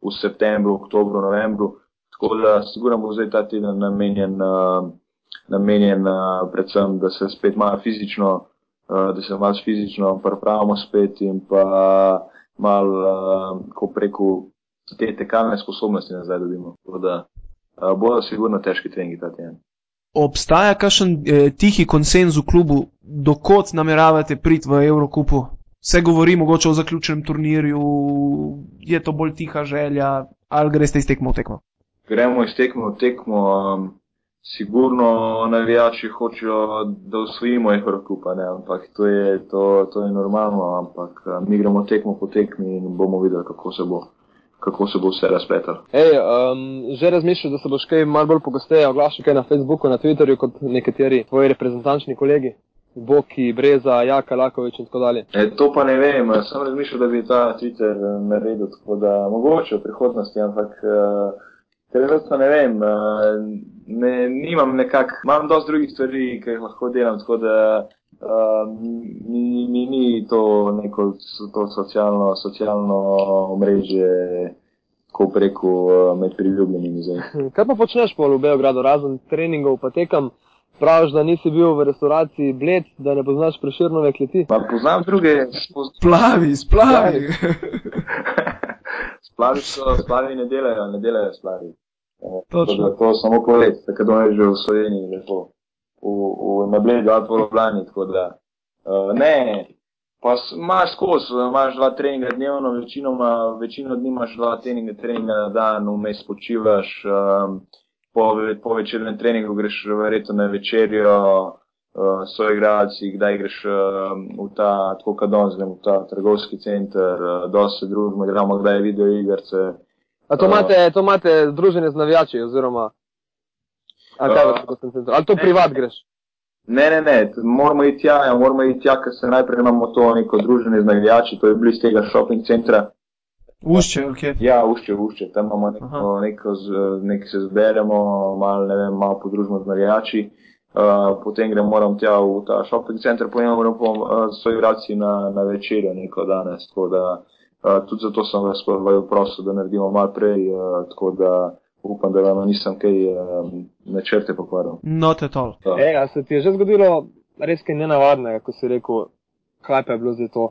v septembru, oktobru, novembru. Tako da sigurno bo zdaj ta teden namenjen. Namenjen predvsem, da se spet malo fizično, da se malo fizično pripravimo spet in pa malo, uh, ko preko te tekalne sposobnosti nazaj dobimo. Da, uh, bodo sigurno težki treningi ta teden. Obstaja kakšen eh, tihi konsens v klubu, dokot nameravate priti v Evropu? Vse govori mogoče o zaključenem turnirju, je to bolj tiha želja, ali greste iz tekmo v tekmo? Gremo iz tekmo v tekmo. Um, sigurno navijači hočejo, da usvojimo Evrokupa, ampak to je, to, to je normalno, ampak mi gremo tekmo po tekmi in bomo videli, kako se bo. Kako se bo vse razpletalo? Hey, um, že razmišljaš, da se boš kaj malo bolj pogosteje oglašal na Facebooku, na Twitterju, kot nekateri tvoji reprezentančni kolegi, Boki, Breza, Jaka, Lakovič in tako dalje? E, to pa ne vem, sem razmišljal, da bi ta Twitter naredil tako, da mogoče v prihodnosti, ampak uh, Trenutno ne vem, uh, ne, nimam nekak, imam dosti drugih stvari, ki jih lahko delam, tako da uh, mi, mi ni to neko to socialno, socialno omrežje, ko preko uh, med priljubljenimi zdaj. Kaj pa počneš pol v Beogradu, razen treningov, pa tekam? Praviš, da nisi bil v restauraciji Bled, da ne poznaš preširnove kleti? Pa poznam druge, spoz... Splavi, splavi. [LAUGHS] splavi, so, splavi ne delajo, ne delajo splavi. Eh, Točno. da To samo polet, tako da je že v Sloveniji lepo. V, v, na Bledu ali pa v Ljubljani, tako da. Uh, ne, pa imaš skozi, imaš dva treninga dnevno, večinoma, večino dni imaš dva treninga, treninga na dan, vmes počivaš, um, po, po večernem treningu greš verjetno na večerjo, uh, so igralci, kdaj greš um, v ta, tako kot danes, grem v ta trgovski center, uh, dosti se družimo, igramo kdaj video igrice. A to imate, to imate združenje z navijači, oziroma. Ali, kaj, Uh, ali to privat greš? Ne, ne, ne, moramo iti tja, ja, moramo iti tja, ker se najprej imamo to neko druženje z navijači, to je blizu tega shopping centra. Ušče, ok. Ja, ušče, ušče, tam imamo neko, Aha. neko, z- nek se zberemo, malo, ne vem, malo podružimo z navijači, uh, potem gremo moram tja v ta shopping center, potem moramo pa uh, s soigralci na, na večerjo neko danes, tako da uh, tudi zato sem vas vaju prosil, da naredimo malo prej, uh, tako da upam, da vam nisem kaj uh, načrte pokvaril. Not at all. Ja. E, a se ti je že zgodilo res kaj nenavadnega, ko si rekel, kaj pa je bilo zdaj to,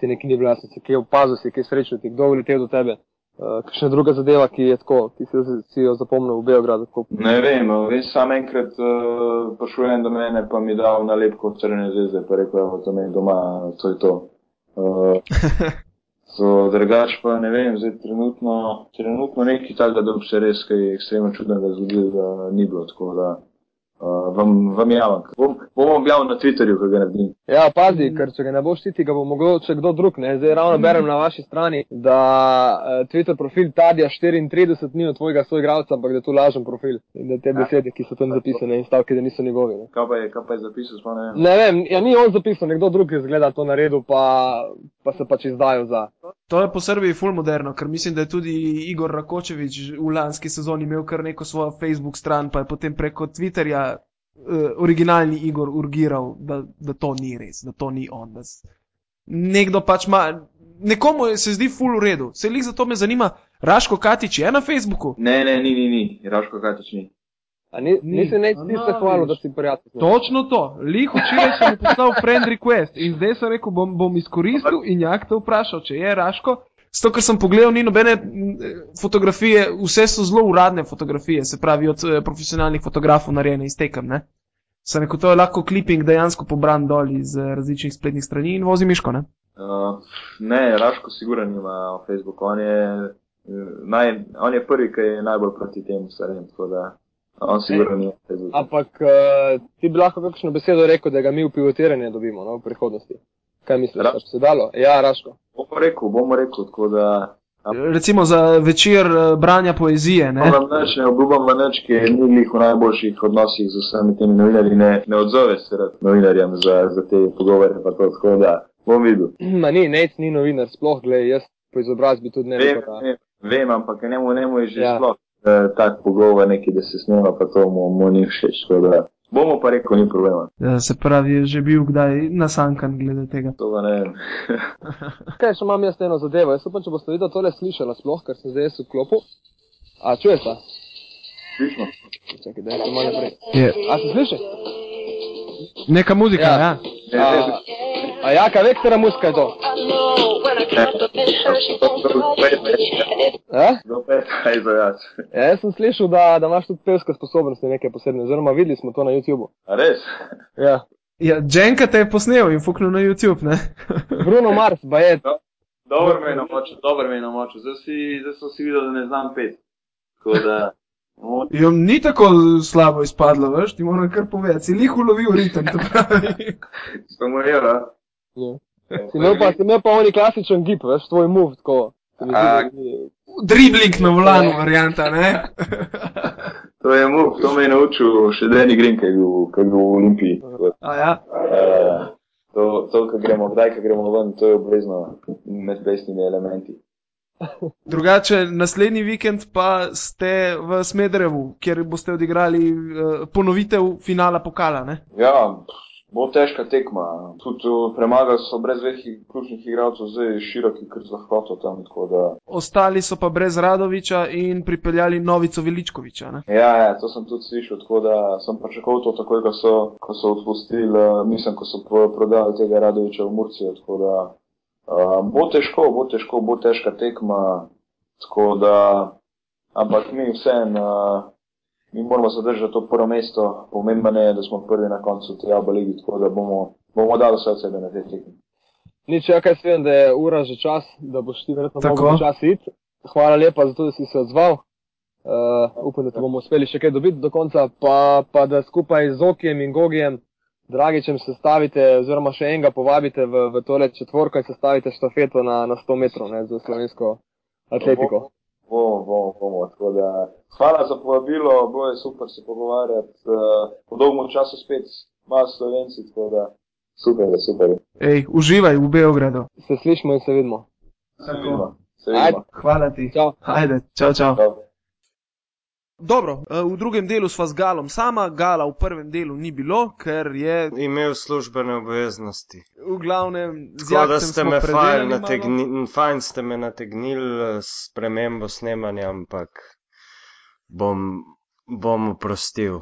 ti nekaj ni bilo jasno, si kaj opazil, si kaj srečal, ti kdo uletel do tebe. Uh, kakšna druga zadeva, ki je tako, ki si, si jo zapomnil v Beogradu? Tako. Ne vem, vem, sam enkrat uh, prišel en do mene, pa mi dal nalepko crne zvezde, pa rekel, evo, to meni doma, to je to. Uh, [LAUGHS] so drugač pa ne vem, zdaj trenutno, trenutno nekaj takega, da bi se res kaj ekstremno čudnega zgodilo, da ni bilo tako, da uh, vam, vam javim. Bom, bom objavil na Twitterju, ko ga naredim. Ja, pazi, ker če ga ne boš ti, ga bo mogel še kdo drug. Ne? Zdaj ravno berem na vaši strani, da uh, Twitter profil Tadija 34 ni od tvojega soigralca, ampak da je to lažen profil. In da te besede, ki so tam zapisane in stavke, da niso njegovi. Ne? Kaj pa je, kaj pa je zapisal, sploh ne vem. Ne vem, ja, ni on zapisal, nekdo drug je zgleda to naredil, pa, pa se pač izdajal za. To je po Srbiji ful moderno, ker mislim, da je tudi Igor Rakočevič v lanski sezoni imel kar neko svojo Facebook stran, pa je potem preko Twitterja originalni Igor urgiral, da, da to ni res, da to ni on. Da nekdo pač ima, nekomu se zdi ful v redu. Se jih zato me zanima, Raško Katič je na Facebooku? Ne, ne, ni, ni, ni, Raško Katič ni. A ni, Ni. nisi neč A ti se hvalil, da si prijatelj. Točno to. Lih včeraj sem mu poslal friend request in zdaj sem rekel, bom, bom izkoristil in jak te vprašal, če je Raško. Zato, ker sem pogledal, ni nobene m, fotografije, vse so zelo uradne fotografije, se pravi od eh, profesionalnih fotografov narejene iz tekem. Ne? Sem rekel, to je lahko kliping dejansko pobran dol iz eh, različnih spletnih strani in vozi miško. Ne? Uh, ne, Raško sigurno nima Facebook, on je, eh, naj, on je prvi, ki je najbolj proti temu stvarem, tako da on sigurno nima Facebook. Ampak uh, ti bi lahko kakšno besedo rekel, da ga mi v pivotiranje dobimo no, v prihodnosti. Kaj misliš, da bi se dalo? Ja, Raško. Bomo rekel, bomo rekel, tako da Recimo za večer eh, branja poezije. Ne? vam nič, ne obljubam vam nič, ki ni glih v najboljših odnosih z vsemi temi novinarji, ne, ne odzove se rad novinarjem za, za te pogovore, pa to tako da bom videl. [CLEARS THROAT] Ma ni, Nec ni novinar, sploh, gled, jaz po izobrazbi tudi ne Vem, vem. vem, ampak njemu, njemu je že Ja. ja. sploh eh, tak pogovor, neki, da se snema, pa to mu, mu ni všeč, da bomo pa rekel, ni problema. Eh, Se pravi, je že bil kdaj nasankan glede tega. To pa ne vem. [LAUGHS] Kaj, še imam jaz eno zadevo. Jaz upam, če boste videli tole slišala sploh, ker sem zdaj jaz v klopu. A čuješ ta? Slišno? Čakaj, da je malo naprej. Je. A se sliši? Neka muzika, Ja. ja. A, a jaka vektera muska je to? Do peta izvajač. Ja, jaz sem slišal, da, da imaš tudi pevske sposobnosti neke posebne, oziroma videli smo to na YouTubu. A res? Ja. Ja, Jenka te je posnel in fuknil na YouTube, ne? [LAUGHS] Bruno Mars, pa je. Dobro me je namočil, dobro me je namočil. Zdaj, si, zdaj so si videli, da ne znam pet. Tako da, Jo, ni tako slabo izpadlo, veš, ti moram kar povedati, si lih ulovil ritem, to pravi. [LAUGHS] jo, a? Ja. Si imel pa, si imel pa oni klasičen gib, veš, tvoj move, tako. A. Dribling na volanu varianta, ne? [LAUGHS] To je mu, to me je naučil še Danny Green, ki je bil, ki je bil v Olimpiji. A ja, Uh, to, to ko gremo, kdaj, ko gremo ven, to je obvezno med plesnimi elementi. [LAUGHS] Drugače, naslednji vikend pa ste v Smederevu, kjer boste odigrali uh, ponovitev finala pokala. Ne? Ja, bo težka tekma. Tudi uh, premagali so brez dveh ključnih igralcev, zdaj široki, ker z lahkoto tam. Da... Ostali so pa brez Radoviča in pripeljali novico Veličkoviča. Ne? Ja, ja, to sem tudi slišal, tako da sem pričakoval to takoj, ko so, ko so odpustili, uh, mislim, ko so pro- prodali tega Radoviča v Murcijo. Tako da uh, bo težko, bo težko, bo težka tekma. Tako da, ampak mi vseeno, uh, mi moramo zadržati to prvo mesto. Pomembno je, da smo prvi na koncu te Aba ligi, tako da bomo, bomo dali vse od sebe na te tekme. Nič, ja, kaj vem, da je ura že čas, da boš ti verjetno mogel čas iti. Hvala lepa za to, da si se odzval. Uh, upam, da te bomo uspeli še kaj dobiti do konca, pa, pa da skupaj z Okijem in Gogijem, Dragičem, sestavite, oziroma še enega povabite v, v tole četvorko in sestavite štafeto na, na 100 metrov ne, za slovensko atletiko. Bomo, bomo, bomo. Tako da, hvala za povabilo, bilo je super se pogovarjati. Uh, po dolgem času spet malo slovenci, tako da super, je, super. je. Ej, uživaj v Beogradu. Se slišimo in se vidimo. Se vidimo. Se Ajde. vidimo. Hvala ti. Čau. Ajde, čau, čau. Čau. Dobro, eh, v drugem delu sva z Galom sama, Gala v prvem delu ni bilo, ker je Imel službene obveznosti. v glavnem z Tako da ste me fajn, nategni, fajn ste me nategnili eh, s premembo snemanja, ampak bom, bom oprostil.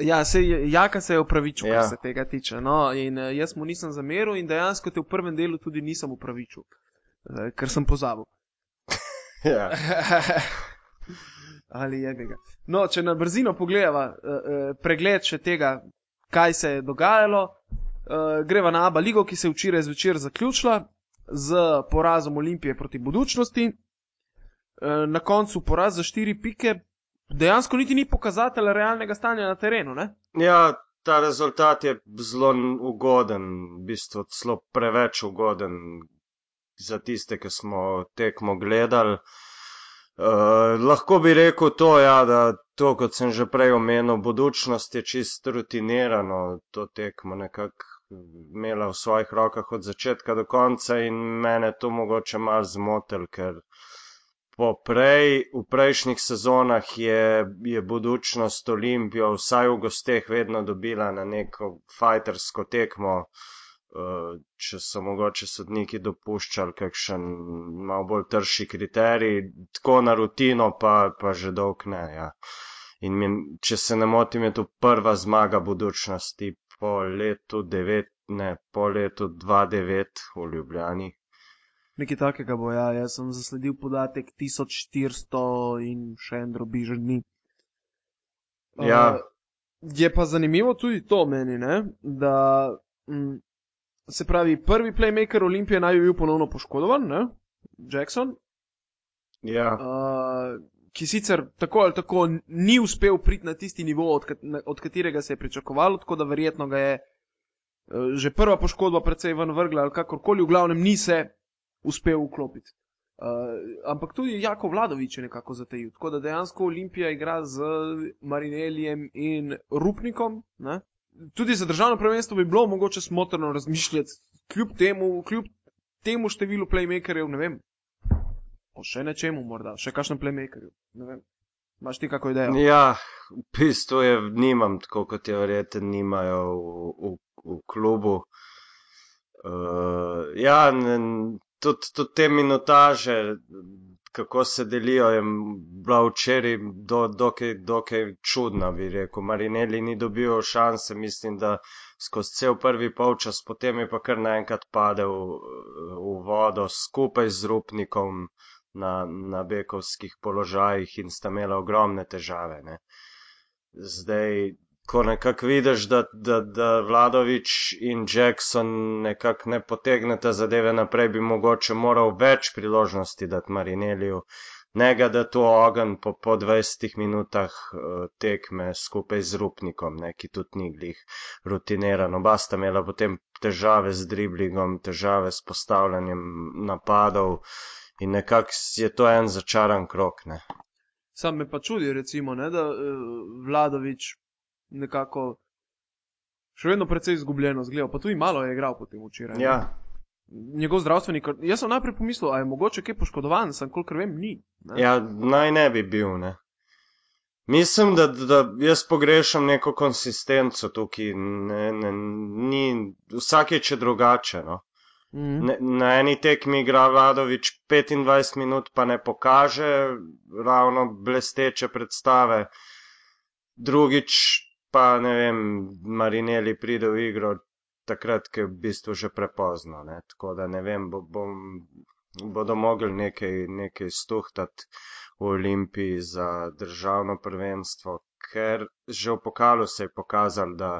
Ja, se Jaka se je upravičil, ja. Kar se tega tiče. No, in uh, jaz mu nisem zameril in dejansko te v prvem delu tudi nisem upravičil, uh, ker sem pozabil. [LAUGHS] Ja. [LAUGHS] Ali je ga. No, če na brzino pogledava uh, uh, pregled še tega, kaj se je dogajalo, uh, greva na Abu Leigo, ki se je včeraj zvečer zaključila z porazom Olimpije proti budučnosti. Uh, na koncu poraz za štiri pike, dejansko niti ni pokazatelj realnega stanja na terenu. Ne? ja, ta rezultat je zelo ugoden, v bistvu celo preveč ugoden za tiste, ki smo tekmo gledali. Uh, lahko bi rekel to, ja, da to, kot sem že prej omenil, budučnost je čist rutinirano, to tekmo nekako imela v svojih rokah od začetka do konca in mene to mogoče malo zmotil, ker poprej, v prejšnjih sezonah je, je budučnost Olimpijo vsaj v gosteh vedno dobila na neko fajtersko tekmo, uh, če so mogoče sodniki dopuščali kakšen malo bolj trši kriterij, tako na rutino pa, pa že dolg ne. Ja. In mi, če se ne motim, je to prva zmaga budučnosti po letu 9, ne, po letu 2009 v Ljubljani. Nekaj takega bo, ja, jaz sem zasledil podatek 1400 in še en drobižen dni. Ja. Uh, je pa zanimivo tudi to meni, ne, da mm, se pravi, prvi playmaker Olimpije naj bi bil ponovno poškodovan, ne, Jackson, Ja. uh, ki sicer tako ali tako ni uspel priti na tisti nivo, od, kat od katerega se je pričakovalo, tako da verjetno ga je uh, že prva poškodba precej ven vrgla ali kakorkoli, v glavnem ni se uspel vklopiti. Uh, ampak tudi Jako Vladovič je nekako zatejil. Tako da dejansko Olimpija igra z Marinelijem in Rupnikom. Ne? Tudi za državno prvenstvo bi bilo mogoče smotrno razmišljati, kljub temu, kljub temu številu playmakerjev, ne vem. O še nečemu morda, še kakšnem playmakerju. Ne vem. Imaš ti kako idejo? Ja, v bistvu je, nimam tako, kot je verjeten, nimajo v, v, v klubu. Uh, ja, tudi, tudi te minutaže, kako se delijo, je bila včeraj do, dokaj, dokaj čudna, bi rekel. Marinelli ni dobil šanse, mislim, da skozi cel prvi polčas, potem je pa kar naenkrat padel eh, v vodo skupaj z Rupnikom na, na bekovskih položajih in sta imela ogromne težave. Ne. Zdaj, ko nekako vidiš, da, da, da Vladovič in Jackson nekako ne potegneta zadeve naprej, bi mogoče moral več priložnosti dati Marineliju. Nega da to ogen po, po 20 minutah uh, tekme skupaj z Rupnikom, ne, ki tudi ni glih rutiniran. Oba sta imela potem težave z driblingom, težave s postavljanjem napadov in nekako je to en začaran krok. Ne. Sam me pa čudi, recimo, ne, da uh, Vladovič nekako še vedno precej izgubljeno zgleda, pa tudi malo je igral potem včeraj. ne. Ja, njegov zdravstveni. kar- Jaz sem najprej pomislil, a je mogoče kaj poškodovan, sem kolikor vem, ni. Ne? Ja, naj ne bi bil, ne. Mislim, da, da jaz pogrešam neko konsistenco tukaj. Ne, ne, ni, vsakeč je drugače. No. Mhm. Ne, na eni tekmi igra Vladovič 25 minut, pa ne pokaže ravno blesteče predstave. Drugič pa ne vem, Marineli pride v igro takrat, ko je v bistvu že prepozno. Ne. Tako da ne vem, bo, bom, bodo mogli nekaj, nekaj stuhtati v Olimpiji za državno prvenstvo, ker že v pokalu se je pokazalo, da,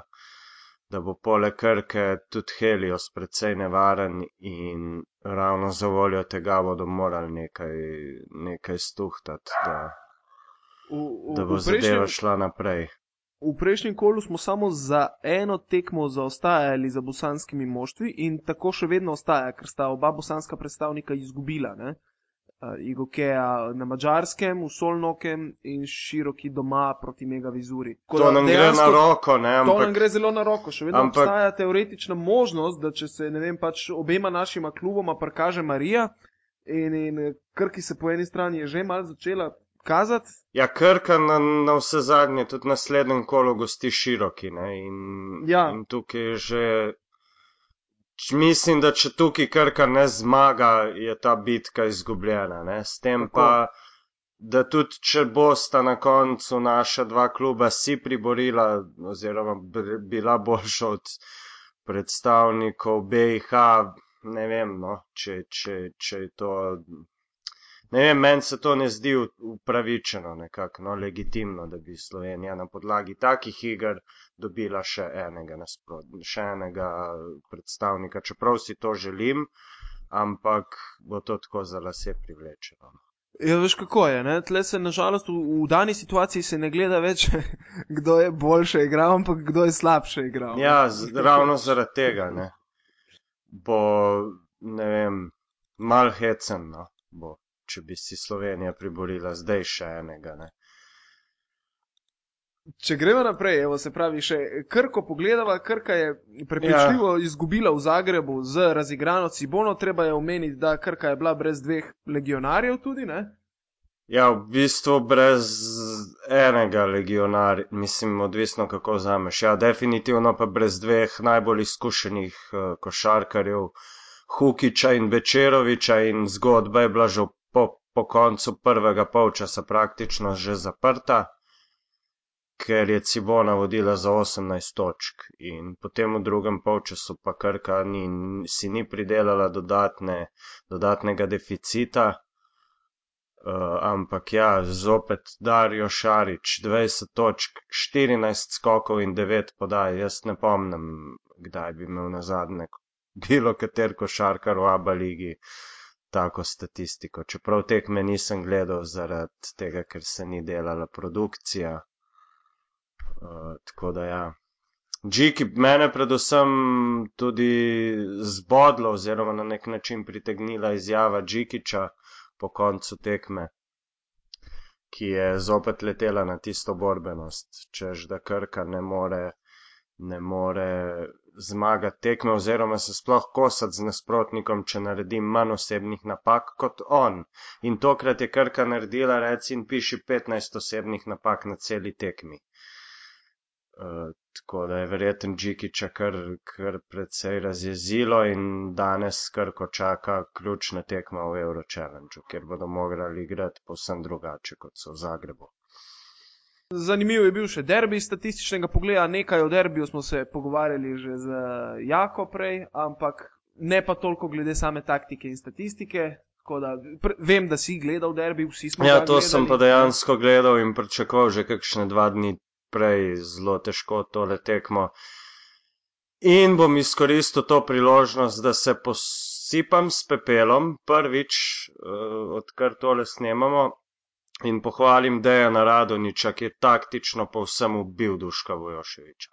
da bo poleg Krke tudi Helios precej nevaren in ravno za voljo tega bodo morali nekaj, nekaj stuhtati, da, V, v, da bo prejšnjem- zadeva šla naprej. V prejšnjem kolu smo samo za eno tekmo zaostajali za bosanskimi moštvi in tako še vedno ostaja, ker sta oba bosanska predstavnika izgubila. Ne? Uh, Igokeja na mačarskem, v Solnokem in široki doma proti Mega Vizuri. To nam gre dejansko na roko, ne, To nam ampak gre zelo na roko. Še vedno ampak- ampak, obstaja teoretična možnost, da če se ne vem, pač obema našima kluboma prikaže Marija in, in eh, Krki se po eni strani je že mal začela kazati, Ja, Krka na, na vse zadnje tudi naslednjem kolu gosti široki. Ne? In, Ja. in tukaj je že. Mislim, da če tukaj Krka ne zmaga, je ta bitka izgubljena. Ne? S tem Tako. pa, da tudi če bosta na koncu naša dva kluba si priborila, oziroma bila boljša od predstavnikov BIH, ne vem, no, če, če, če je to Ne vem, meni se to ne zdi upravičeno, nekako, no, legitimno, da bi Slovenija na podlagi takih iger dobila še enega nasprot, še enega predstavnika, čeprav si to želim, ampak bo to tako za lase privlečeno. Ja, veš kako je. Ne? Tle se nažalost v, v dani situaciji se ne gleda več, [LAUGHS] kdo je boljše igral, ampak kdo je slabše igral. Ja, z, ravno zaradi tega, ne. Bo, ne vem, mal hecen, no, bo, če bi si Slovenija priborila zdaj še enega, ne. Če gremo naprej, evo, se pravi, še Krko pogledava, Krka je prepričljivo ja. izgubila v Zagrebu z razigrano Cibono, treba je omeniti, da Krka je bila brez dveh legionarjev tudi, ne? Ja, v bistvu brez enega legionarja, mislim, odvisno kako vzameš. Ja, definitivno pa brez dveh najbolj izkušenih uh, košarkarjev, Hukiča in Bečeroviča in zgodba je bila že po, po koncu prvega polčasa praktično že zaprta, ker je Cibona vodila za 18 točk in potem v drugem polčasu pa Krka ni, si ni pridelala dodatne, dodatnega deficita. Uh, ampak ja, zopet Darijo Šarič, 20 točk, 14 skokov in 9 podaj. Jaz ne pomnim, kdaj bi imel na zadnje bilo kater košarkar v Aba ligi tako statistiko. Čeprav tekme nisem gledal zaradi tega, ker se ni delala produkcija. Uh, tako da ja. Džiki, mene predvsem tudi zbodlo oziroma na nek način pritegnila izjava Džikiča po koncu tekme, ki je zopet letela na tisto borbenost, čež da Krka ne more, ne more zmagati tekme oziroma se sploh kosati z nasprotnikom, če naredi manj osebnih napak kot on. In tokrat je Krka naredila, reci in piši, 15 osebnih napak na celi tekmi. Uh, tako da je verjeten Džikiča kar, kar precej razjezilo in danes Krko čaka ključna tekma v Euro Challenge, kjer bodo morali igrati povsem drugače, kot so v Zagrebu. Zanimiv je bil še derbi statističnega pogleda, nekaj o derbiju smo se pogovarjali že z Jako prej, ampak ne pa toliko glede same taktike in statistike. Da, vem, da si gledal derbi, vsi smo Ja, to sem pa gledali. dejansko gledal in pričakoval že kakšne dva dni prej zelo težko tole tekmo. In bom izkoristil to priložnost, da se posipam s pepelom prvič, uh, odkar tole snemamo, in pohvalim Dejana Radoniča, ki je taktično povsem ubil Duška Vojoševiča.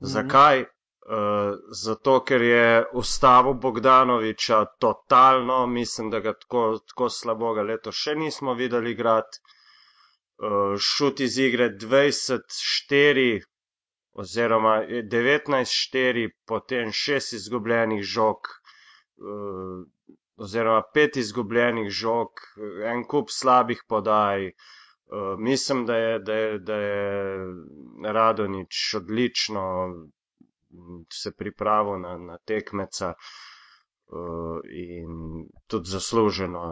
Zakaj? Uh, zato, ker je ustavil Bogdanoviča totalno, mislim, da ga tako, tako slabo ga leto še nismo videli igrati. Uh, šut iz igre 24, oziroma je 19-4, potem 6 izgubljenih žog, eh, oziroma 5 izgubljenih žog, en kup slabih podaj. Uh, mislim, da je, da, je, da je Radonič odlično mm, se pripravil na, na tekmeca uh, in tudi zasluženo.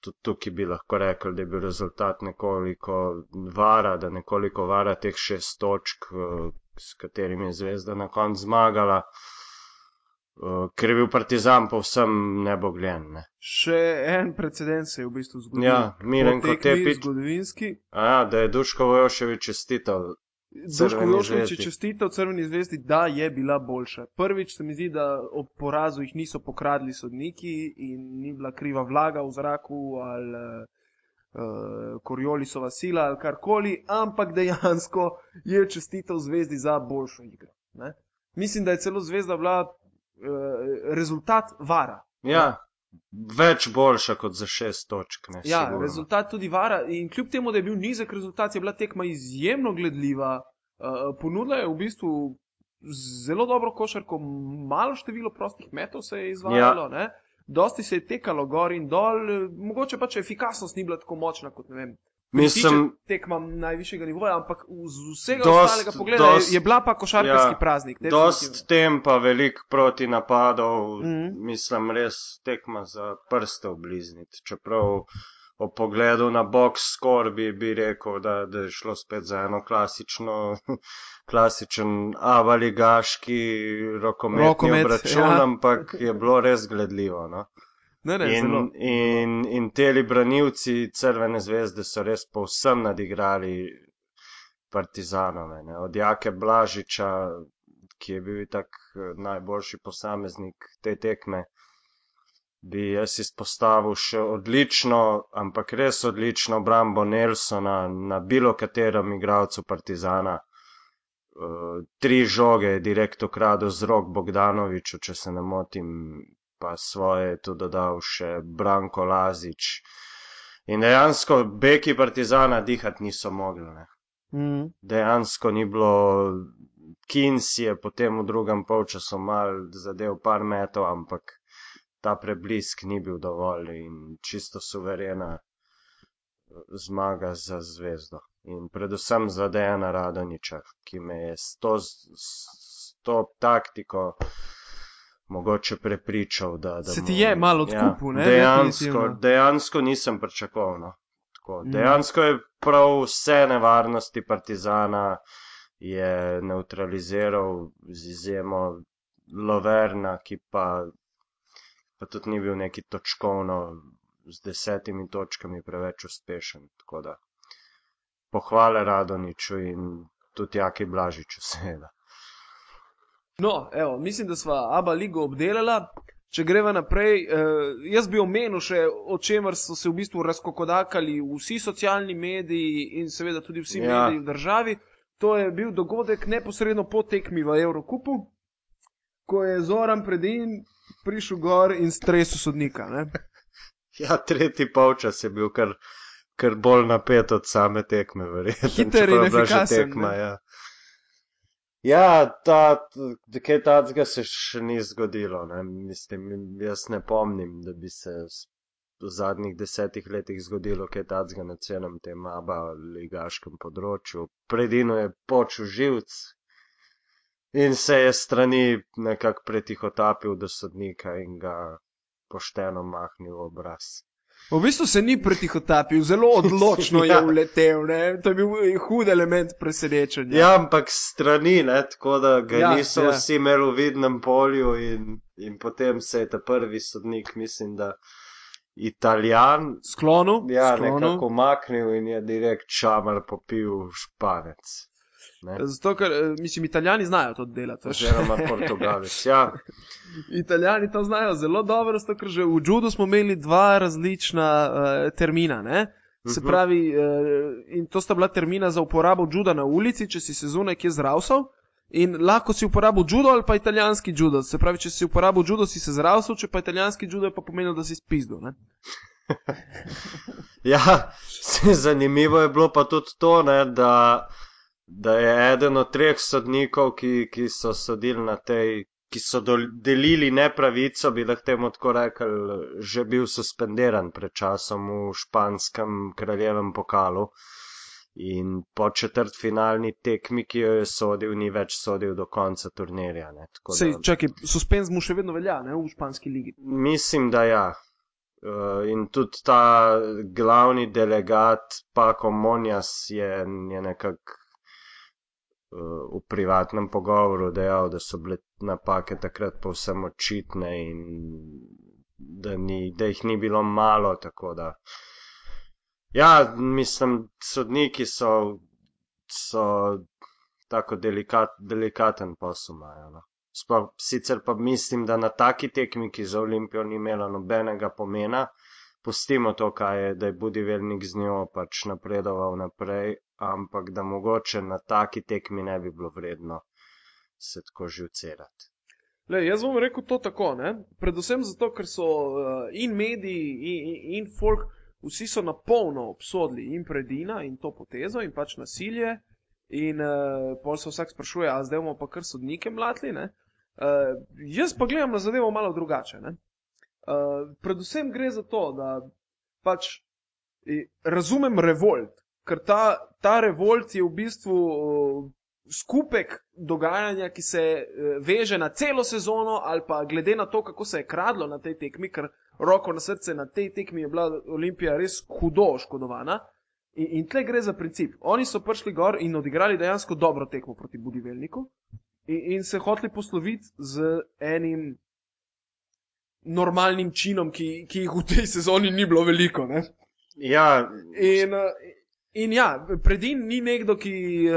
Tudi tukaj bi lahko rekel, da je bil rezultat nekoliko vara, da nekoliko vara teh šest točk, uh, s katerimi je zvezda na koncu zmagala. Ker je bil Partizan povsem nebogljen. Ne. Še en precedens se je v bistvu zgodil. Ja, Miren Kotepič. Zgodovinski. A ja, da je Duško Vojoševič čestital. Duško Crveni Joškovič je čestital Crveni zvezdi, da je bila boljša. Prvič se mi zdi, da ob porazu jih niso pokradli sodniki in ni bila kriva vlaga v zraku ali uh, Korjolisova sila ali karkoli, ampak dejansko je čestital zvezdi za boljšo igro. Ne? Mislim, da je celo zvezda bila uh, rezultat vara. Ja, več boljša kot za šest točk. Ne, Ja, sigurno. rezultat tudi vara. In kljub temu, da je bil nizek rezultat, je bila tekma izjemno gledljiva. Uh, ponudila je v bistvu zelo dobro košarko, malo število prostih metov se je izvajalo. Ja. Dosti se je tekalo gor in dol, eh, mogoče pač efikasnost ni bila tako močna kot ne vem. Mislim, tekma najvišjega nivoja, ampak z vsega Dost- ostalega pogleda je, dost- je bila pa košarkarski ja, praznik. dost definitivno. tempa, veliko proti napadov, mm. -hmm. mislim, res tekma za prste oblizniti. Čeprav o pogledu na box score bi, bi rekel, da, da je šlo spet za eno klasično, [LAUGHS] klasičen avaligaški rokometni Rokomet, obračun, ja. ampak je bilo res gledljivo. No? Ne, ne, zelo. In, in, in teli branilci Crvene zvezde so res povsem nadigrali Partizanove. Ne? Od Jake Blažiča, ki je bil tak eh, najboljši posameznik te tekme, bi jaz izpostavil še odlično, ampak res odlično obrambo Nelsona na bilo katerem igralcu Partizana. Uh, tri žoge je direkt ukradel z rok Bogdanoviču, če se ne motim, pa svoje je tu dodal še Branko Lazič. In dejansko beki Partizana dihati niso mogli. Ne. Mm. Dejansko ni bilo, Kins je potem v drugem polčasu mal zadev par metov, ampak ta preblisk ni bil dovolj in čisto suverena eh, zmaga za zvezdo. In predvsem za Dejana Radoniča, ki me je s to, s to taktiko mogoče prepričal, da, da Se ti je malo odkupil, ne, Dejansko, dejansko nisem pričakoval. No. Tako, Mhm. dejansko je prav vse nevarnosti Partizana je neutraliziral z izjemo Loverna, ki pa, pa tudi ni bil neki točkovno z desetimi točkami preveč uspešen. Tako da pohvale Radoniču in tudi Jaki Blažiču, seveda. No, evo, mislim, da smo Abba ligo obdelala. Če greva naprej, eh, jaz bi omenil še, o čemer so se v bistvu razkokodakali vsi socialni mediji in seveda tudi vsi Ja. mediji v državi. To je bil dogodek neposredno po tekmi v Evrokupu, ko je Zoran Predin prišel gor in stresel sodnika. Ne? [LAUGHS] Ja, tretji polčas je bil kar, kar bolj napet od same tekme, verjetno. Hiter in efikasen, Tekma, ne? ja. Ja, ta, kaj takega se še ni zgodilo. Ne? Mislim, jaz ne pomnim, da bi se v zadnjih desetih letih zgodilo kaj takega na celem tem aba ligaškem področju. Predino je počel živc in se je strani nekako pretihotapil do sodnika in ga pošteno mahnil v obraz. V bistvu se ni pretihotapil, zelo odločno [LAUGHS] Ja. je uletel. Ne? To je bil hud element presenečenja. Ja, ampak strani, ne, tako da ga ja, niso ja. vsi imeli v vidnem polju in, in potem se je ta prvi sodnik, mislim, da italijan, Sklonu, ja, sklonu. nekako umaknil in je direkt čamar popil španec. Ne? Zato, ker eh, mislim, italijani znajo to delati. Oziroma portugalec. Ja, [LAUGHS] Italijani to znajo zelo dobro, zato ker že v judu smo imeli dva različna uh, termina. Ne? Se Mhm. pravi, uh, in to sta bila termina za uporabo juda na ulici, če si se zunaj kje zravsal. In lahko si uporabil judo ali pa italijanski judo. Se pravi, če si uporabil judo, si se zravsal, če pa italijanski judo, pa pomenilo, da si spizdu. Ne? [LAUGHS] ja, [LAUGHS] zanimivo je bilo pa tudi to, ne, da da je eden od treh sodnikov, ki, ki so sodili na tej, ki so delili nepravico, bi lahko temu tako rekel, že bil suspendiran pred časom v španskem kraljevem pokalu. In po četrtfinalni tekmi, ki jo je sodil, ni več sodil do konca turnirja. Sej, da- čakaj, suspenz mu še vedno velja, ne, v španski ligi. Mislim, da ja. Uh, in tudi ta glavni delegat, Paco Monjas, je, je nekako v privatnem pogovoru dejal, da so bile napake takrat povsem očitne in da, ni, da jih ni bilo malo. Tako da. Ja, mislim, sodniki so, so tako delikat, delikaten posel. imajo, No. Sploh, sicer pa mislim, da na taki tekmi, ki za Olimpijo ni imela nobenega pomena, pustimo to, kaj je, da je Budivelnik z njo pač napredoval naprej, ampak da mogoče na taki tekmi ne bi bilo vredno se tako živcerati. Le, jaz bom rekel to tako, ne? predvsem zato, ker so uh, in mediji, in, in, in folk, vsi so na polno obsodili in predina in to potezo in pač nasilje. In uh, pol se vsak sprašuje, a zdaj bomo pa kar sodnike mlatili. Uh, jaz pa gledam na zadevo malo drugače. ne. Uh, predvsem gre za to, da pač razumem revolt, ker ta, ta revolt je v bistvu skupek dogajanja, ki se eh, veže na celo sezono, ali pa glede na to, kako se je kradlo na tej tekmi, ker roko na srce na tej tekmi je bila Olimpija res hudo oškodovana. In, in tle gre za princip. Oni so prišli gor in odigrali dejansko dobro tekmo proti Budivelniku in, in se hoteli posloviti z enim normalnim činom, ki, ki jih v tej sezoni ni bilo veliko. Ne? Ja, In, eh, in ja, predin ni nekdo, ki uh,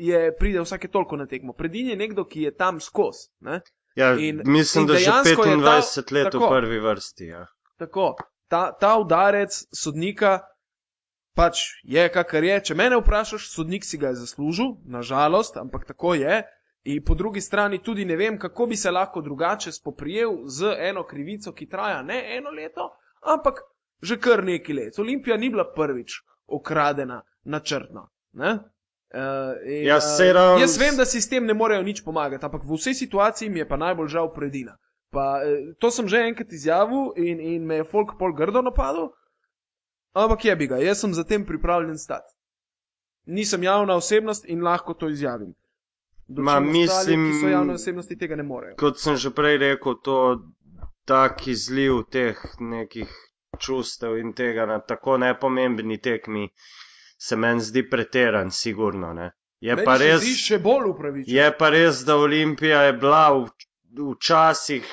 je pride vsake toliko na tekmo. Predin je nekdo, ki je tam skozi. ne. ja In- mislim, in da že dejansko je ta- 25 let tako. v prvi vrsti. Ja. Tako, ta, ta udarec sodnika pač je, kakor je. Če mene vprašaš, sodnik si ga je zaslužil, nažalost, ampak tako je. In po drugi strani tudi ne vem, kako bi se lahko drugače spoprijel z eno krivico, ki traja ne eno leto, ampak že kar nekaj let. Olimpija ni bila prvič okradena načrtno. Ne? Uh, in, Ja, eh, saj ravno- jaz vem, da si s tem ne morejo nič pomagati, ampak v vsej situaciji mi je pa najbolj žal predina. Pa, eh, to sem že enkrat izjavil in, in me je folk pol grdo napadel, ampak je bi ga, jaz sem za tem pripravljen stati. Nisem javna osebnost in lahko to izjavim. Ma, Dočim ostali, mislim- ki so javne osebnosti, tega ne morejo. Kot sem že prej rekel, to tak izliv teh nekih čustev in tega na tako nepomembni tekmi se meni zdi preteran, sigurno. Ne. Je Meni pa res. Je pa res, da Olimpija je bila v, včasih,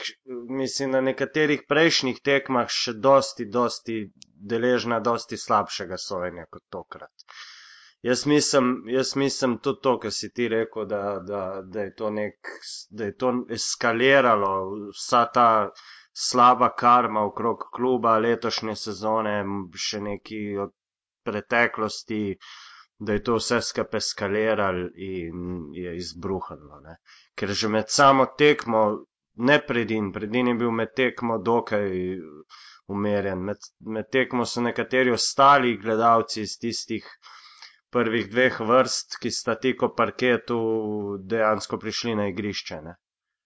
mislim, na nekaterih prejšnjih tekmah še dosti, dosti deležna dosti slabšega sojenja kot tokrat. Jaz mislim, jaz mislim tudi to, kar si ti rekel, da, da, da, je to nek, da je to eskaliralo, vsa ta slaba karma okrog kluba letošnje sezone, še neki od preteklosti, da je to vse skupaj eskaliralo in je izbruhalo. Ne. Ker že med samo tekmo, ne predin, predin je bil med tekmo dokaj umerjen. Med, med tekmo so nekateri ostali gledalci iz tistih prvih dveh vrst, ki sta tiko parketu dejansko prišli na igrišče. Ne.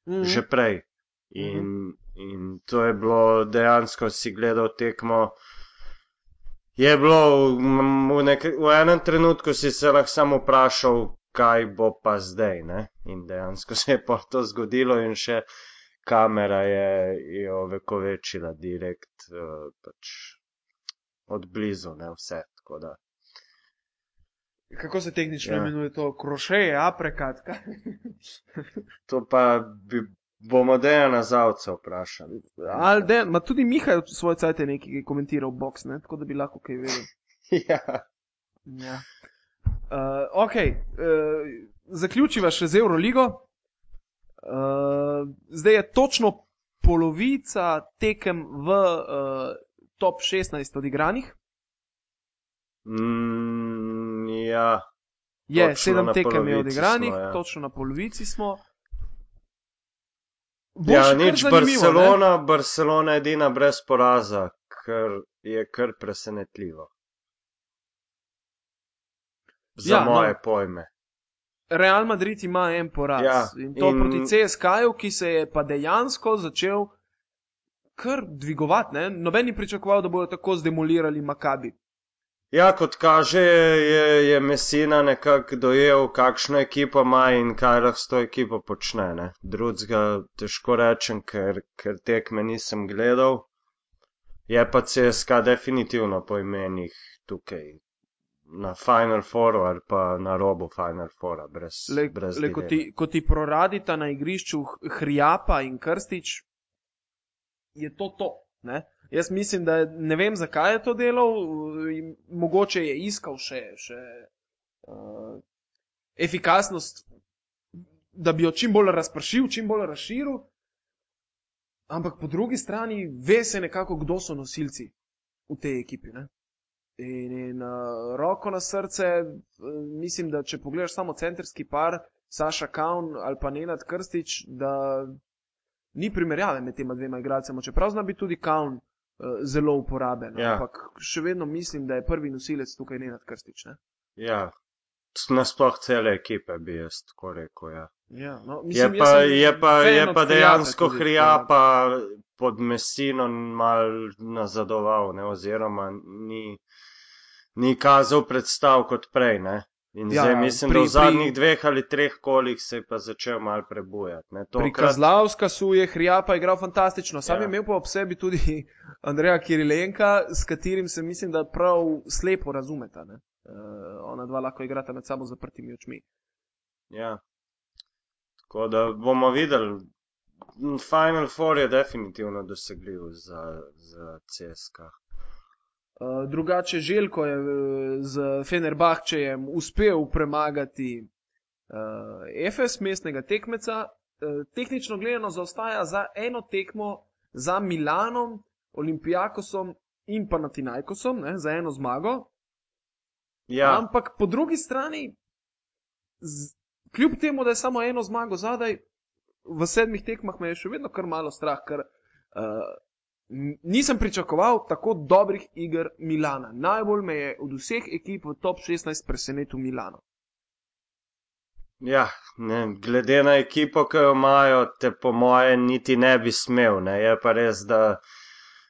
Mhm. Že prej. In, in to je bilo dejansko, si gledal tekmo. Je bilo v, nek, v enem trenutku si se lahko samo vprašal, kaj bo pa zdaj. Ne? In dejansko se je pa to zgodilo, in še kamera je jo vekovečila direkt uh, pač od blizu, ne vse. Da. Kako se tehnično Ja. imenuje to? Krošeje, aprekat. kaj? To pa bi, bomo dejana zavca vprašali. Ali de, ma tudi Miha je v svoj cajt nekaj komentiral box, ne? tako da bi lahko kaj vedel. [LAUGHS] ja. Ja. Uh, ok, uh, zaključiva še z Euroligo. Uh, zdaj je točno polovica tekem v uh, top 16 odigranih. Mm, ja. Je, sedem na tekem je odigranih, smo, ja. točno na polovici smo. Bo Ja, nič zanimivo, ne? Barcelona, Barcelona je edina brez poraza, kar je kar presenetljivo. za Ja, no. moje pojme. Real Madrid ima en poraz. Ja, in to in- proti CSK-ju, ki se je pa dejansko začel kar dvigovati. Ne? Noben ni pričakoval, da bodo tako zdemolirali Makabi. Ja, kot kaže, je, je Messina nekako dojel, kakšno ekipo ima in kaj lahko s to ekipo počne. Ne? Drugega težko rečem, ker, ker tekme nisem gledal. Je pa CSK definitivno po imenih tukaj na Final Fouru ali pa na robu Final Foura, brez, Le, brez le ko, ti, ko ti proradita na igrišču Hrijapa in Krstič, je to to. Ne? Jaz mislim, da ne vem, zakaj je to delal, mogoče je iskal še, še uh, efikasnost, da bi jo čim bolj razpršil, čim bolj razširil. Ampak po drugi strani ve se nekako, kdo so nosilci v tej ekipi. Ne? In, in uh, roko na srce, uh, mislim, da če pogledaš samo centrski par, Saša Kaun ali pa Nenad Krstič, da ni primerjave med tema dvema igralcema, čeprav zna biti tudi Kaun uh, zelo uporaben. Ja. Ampak še vedno mislim, da je prvi nosilec tukaj Nenad Krstič. Ne? Ja, nasploh cele ekipe bi jaz tako rekel. Ja. Ja, no, Je mislim, pa, jaz sem je pa, je pa dejansko tudi, Hrijapa pod Messino mal nazadoval, ne, oziroma ni, ni kazal predstav kot prej. Ne. In Ja, zdaj mislim, pri- da v zadnjih pri- dveh ali treh kolih se je pa začel mal prebujati. Ne. Pri Tokrat, Kazlavskasu je Hrijapa igral fantastično, sam Ja. je imel pa ob sebi tudi [LAUGHS] Andreja Kirilenka, s katerim se mislim, da prav slepo razumeta. Ne? Uh, ona dva lahko igrata med sabo zaprtimi očmi. ja. Tako da bomo videli. Final Four je definitivno dosegljiv za, za CSK. Uh, drugače, Željko je eh, z Fenerbahčejem uspel premagati uh, FS mestnega tekmeca. Uh, tehnično gledano zaostaja za eno tekmo za Milanom, Olimpijakosom in pa Natinajkosom, ne, za eno zmago. Ja, Ampak po drugi strani, z, kljub temu, da je samo eno zmago zadaj, v sedmih tekmah me je še vedno kar malo strah, ker uh, nisem pričakoval tako dobrih iger Milana. Najbolj me je od vseh ekip v top 16 presenetil Milano. Ja, ne, glede na ekipo, ki jo imajo, te po moje niti ne bi smel. Ne. Je pa res, da,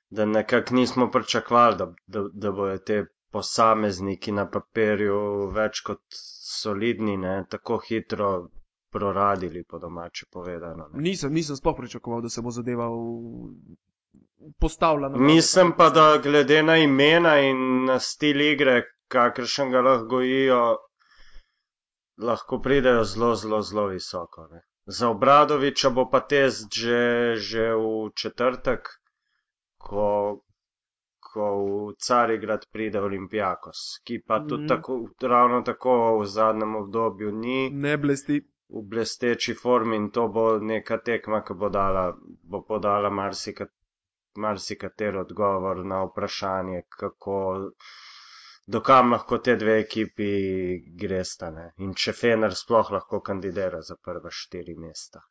da nekako nismo pričakovali, da, da, da bojo te posamezniki na papirju več kot solidni, ne, tako hitro proradili, po domače povedano. Ne. Nisem, nisem sploh pričakoval, da se bo zadeva postavila na noge. Mislim pa, da glede na imena in na stil igre, kakršen ga lahko gojijo, lahko pridejo zelo, zelo, zelo visoko. Ne. Za Obradoviča bo pa test že, že v četrtek, ko, ko v Carigrad pride Olimpijakos, ki pa tudi Mhm. tako, ravno tako v zadnjem obdobju ni Ne blesti. v blesteči formi in to bo neka tekma, ki bo, dala, bo podala marsikat, marsikater odgovor na vprašanje, kako, dokam lahko te dve ekipi gresta. Ne? In če Fener sploh lahko kandidira za prva štiri mesta.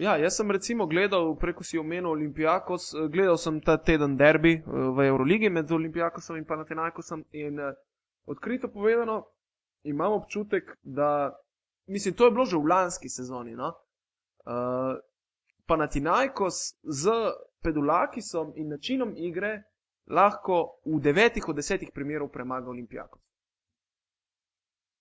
Ja, jaz sem recimo gledal, preko si omenil Olimpijakos, eh, gledal sem ta teden derbi eh, v Euroligi med Olimpijakosom in Panathinaikosom in eh, odkrito povedano imam občutek, da, mislim, to je bilo že v lanski sezoni, no? Uh, Panathinaikos z Pedulakisom in načinom igre lahko v devetih od desetih primerov premaga Olimpijakos.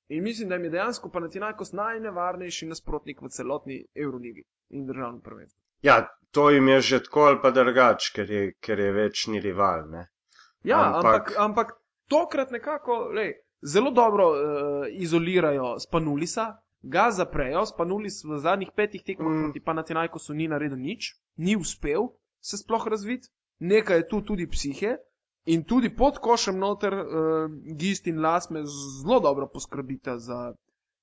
In mislim, da jim je dejansko Panathinaikos najnevarnejši nasprotnik v celotni Euroligi in državnem prvenstvu. Ja, to jim je že tako ali pa drugač, ker je, ker je večni rival. Ne? Ja, ampak, Ampak- ampak, tokrat nekako lej, zelo dobro uh, izolirajo Spanulisa, ga zaprejo. Spanulis v zadnjih petih tekmah mm. proti Panathinaikosu ni naredil nič, ni uspel se sploh razviti, nekaj je tu tudi psihe. In tudi pod košem noter uh, Gist in Lasme zelo dobro poskrbita za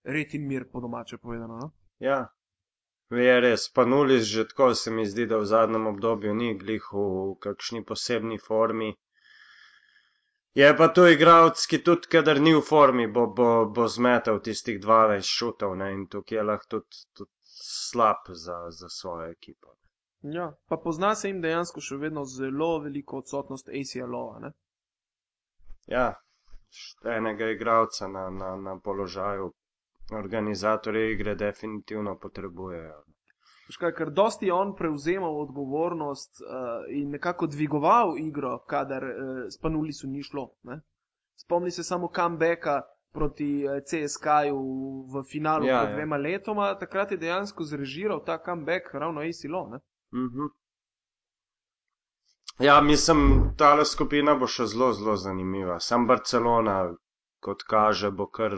red in mir, po domače povedano. No? Ja, je res. Panulis že tako se mi zdi, da v zadnjem obdobju ni glih v kakšni posebni formi. Je pa to igralec, ki tudi, kadar ni v formi, bo, bo, bo zmetal tistih 12 šutov ne? in tukaj je lahko tudi, tudi slab za, za svojo ekipo. Ja, pa pozna se jim dejansko še vedno zelo veliko odsotnost ACL-ova. ne. Ja, enega igralca na, na, na položaju organizatorja igre definitivno potrebujejo. Veš Kaj, ker dosti je on prevzemal odgovornost uh, in nekako dvigoval igro, kadar uh, spanuli so ni šlo. Ne? Spomni se samo comebacka proti eh, CSK-ju v finalu Ja, ja, pred ja. dvema letoma. Takrat je dejansko zrežiral ta comeback ravno ACLO. Mhm. Ja, mislim, ta skupina bo še zelo, zelo zanimiva. Sam Barcelona, kot kaže, bo kar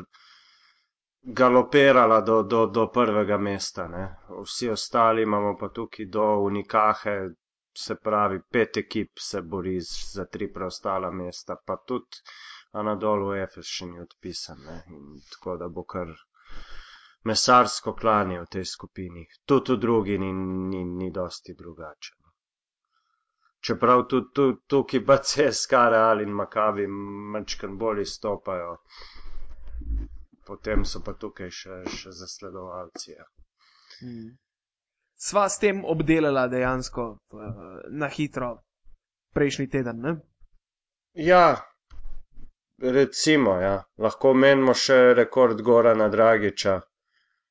galopirala do, do, do prvega mesta. Ne? Vsi ostali imamo pa tukaj do Unikahe, se pravi, pet ekip se bori za tri preostala mesta, pa tudi Anadolu Efes še ni odpisan. Ne? In tako da bo kar mesarsko klanje v tej skupini. Tudi v drugi ni, ni, ni dosti drugače. no. Čeprav tudi tu, tukaj pa CSK, Real in Makavi manjkan bolj izstopajo, potem so pa tukaj še, še zasledovalci. Ja. Mm. Sva s tem obdelala dejansko uh, na hitro prejšnji teden. Ne? ja, recimo, ja. lahko menimo še rekord Gorana Dragiča.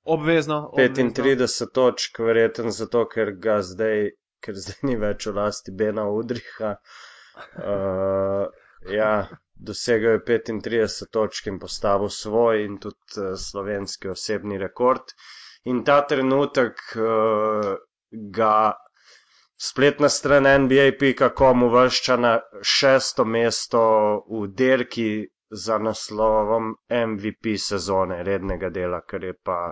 Obvezno. obvezno. 35 točk, verjeten zato, ker ga zdaj, ker zdaj ni več v lasti Bena Udriha. Uh, ja, dosegel je 35 točk in postavil svoj in tudi uh, slovenski osebni rekord. In ta trenutek uh, ga spletna stran NBA.com uvršča na šesto mesto v dirki za naslovom MVP sezone rednega dela, kar je pa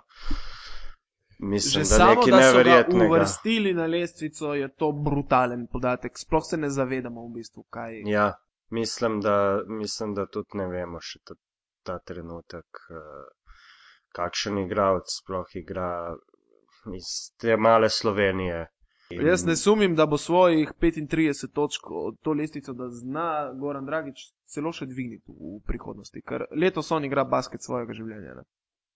mislim, Že da samo, nekaj da so ga uvrstili na lestvico, je to brutalen podatek. Sploh se ne zavedamo v bistvu, kaj je. Ja, mislim, da, mislim, da tudi ne vemo še ta, ta trenutek, eh, kakšen igralec sploh igra iz te male Slovenije. In, Jaz ne sumim, da bo svojih 35 točk to lestvico, da zna Goran Dragič celo še dvigniti v prihodnosti, ker letos on igra basket svojega življenja. Ne?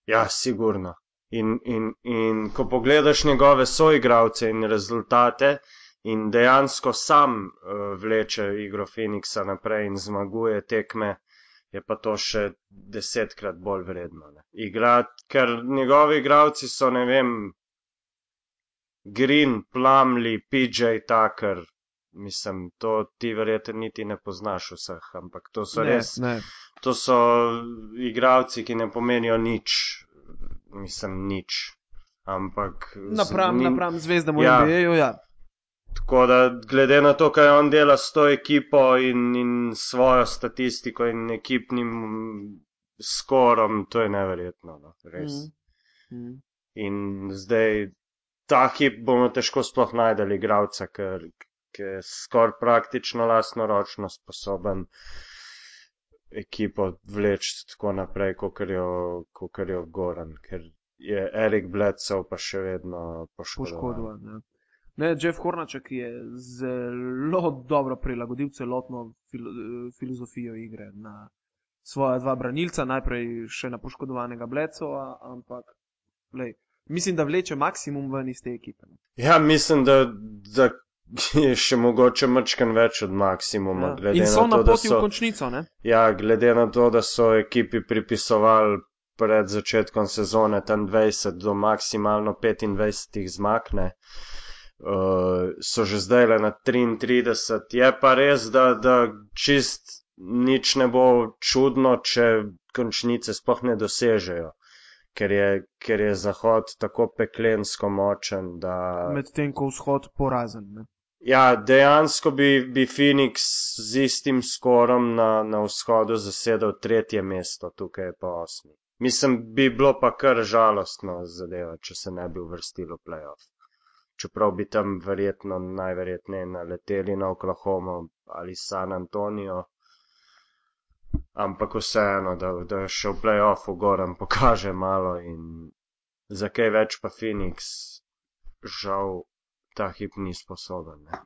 Ja, sigurno. In, in, in ko pogledaš njegove soigravce in rezultate, in dejansko sam uh, vleče igro Phoenixa naprej in zmaguje tekme, je pa to še desetkrat bolj vredno. Ne. Igra, ker njegovi igravci so, ne vem, Green, Plumley, PJ Tucker. Mislim, to ti verjetno niti ne poznaš vseh, ampak to so ne, res ne. to so igravci, ki ne pomenijo nič, mislim, nič. Ampak. Napram, ni- napram zvezdam v Ja. NBA-ju, ja. Tako da, glede na to, kaj on dela s to ekipo in, in svojo statistiko in ekipnim skorom, to je neverjetno. No, res. Mm. Mm. In zdaj ta hip bomo težko sploh najdeli igralca, ker, ker je skoraj praktično lastnoročno sposoben ekipo vleči tako naprej, kot jo, kakor jo Goran, ker je Erik Bledsoe pa še vedno poškodovan. Poškodovan. Ja. Ne, Jeff Hornaček je zelo dobro prilagodil celotno filo, filozofijo igre na svoja dva branilca, najprej še na poškodovanega Blecova, ampak lej, mislim, da vleče maksimum ven iz te ekipe. Ja, mislim, da, da je še mogoče mačkan več od maksimuma. Ja. In so na na to, da poti v so, končnico, ne? ja, glede na to, da so ekipi pripisovali pred začetkom sezone tam 20 do maksimalno 25 zmakne. Uh, so že zdaj le na 33. Je pa res, da, da čist nič ne bo čudno, če končnice sploh ne dosežejo, ker je, ker je Zahod tako peklensko močen, da. Medtem ko vzhod porazen. Ne? Ja, dejansko bi, bi Phoenix z istim skorom na, na vzhodu zasedel tretje mesto, tukaj je pa osmi. Mislim, bi bilo pa kar žalostno zadeva, če se ne bi uvrstilo v playoff. Čeprav bi tam verjetno najverjetneje naleteli na Oklahoma ali San Antonijo. Ampak vseeno, da, da še v playoffu Goran pokaže malo in za kaj več pa Phoenix žal ta hip ni sposoben. Ne.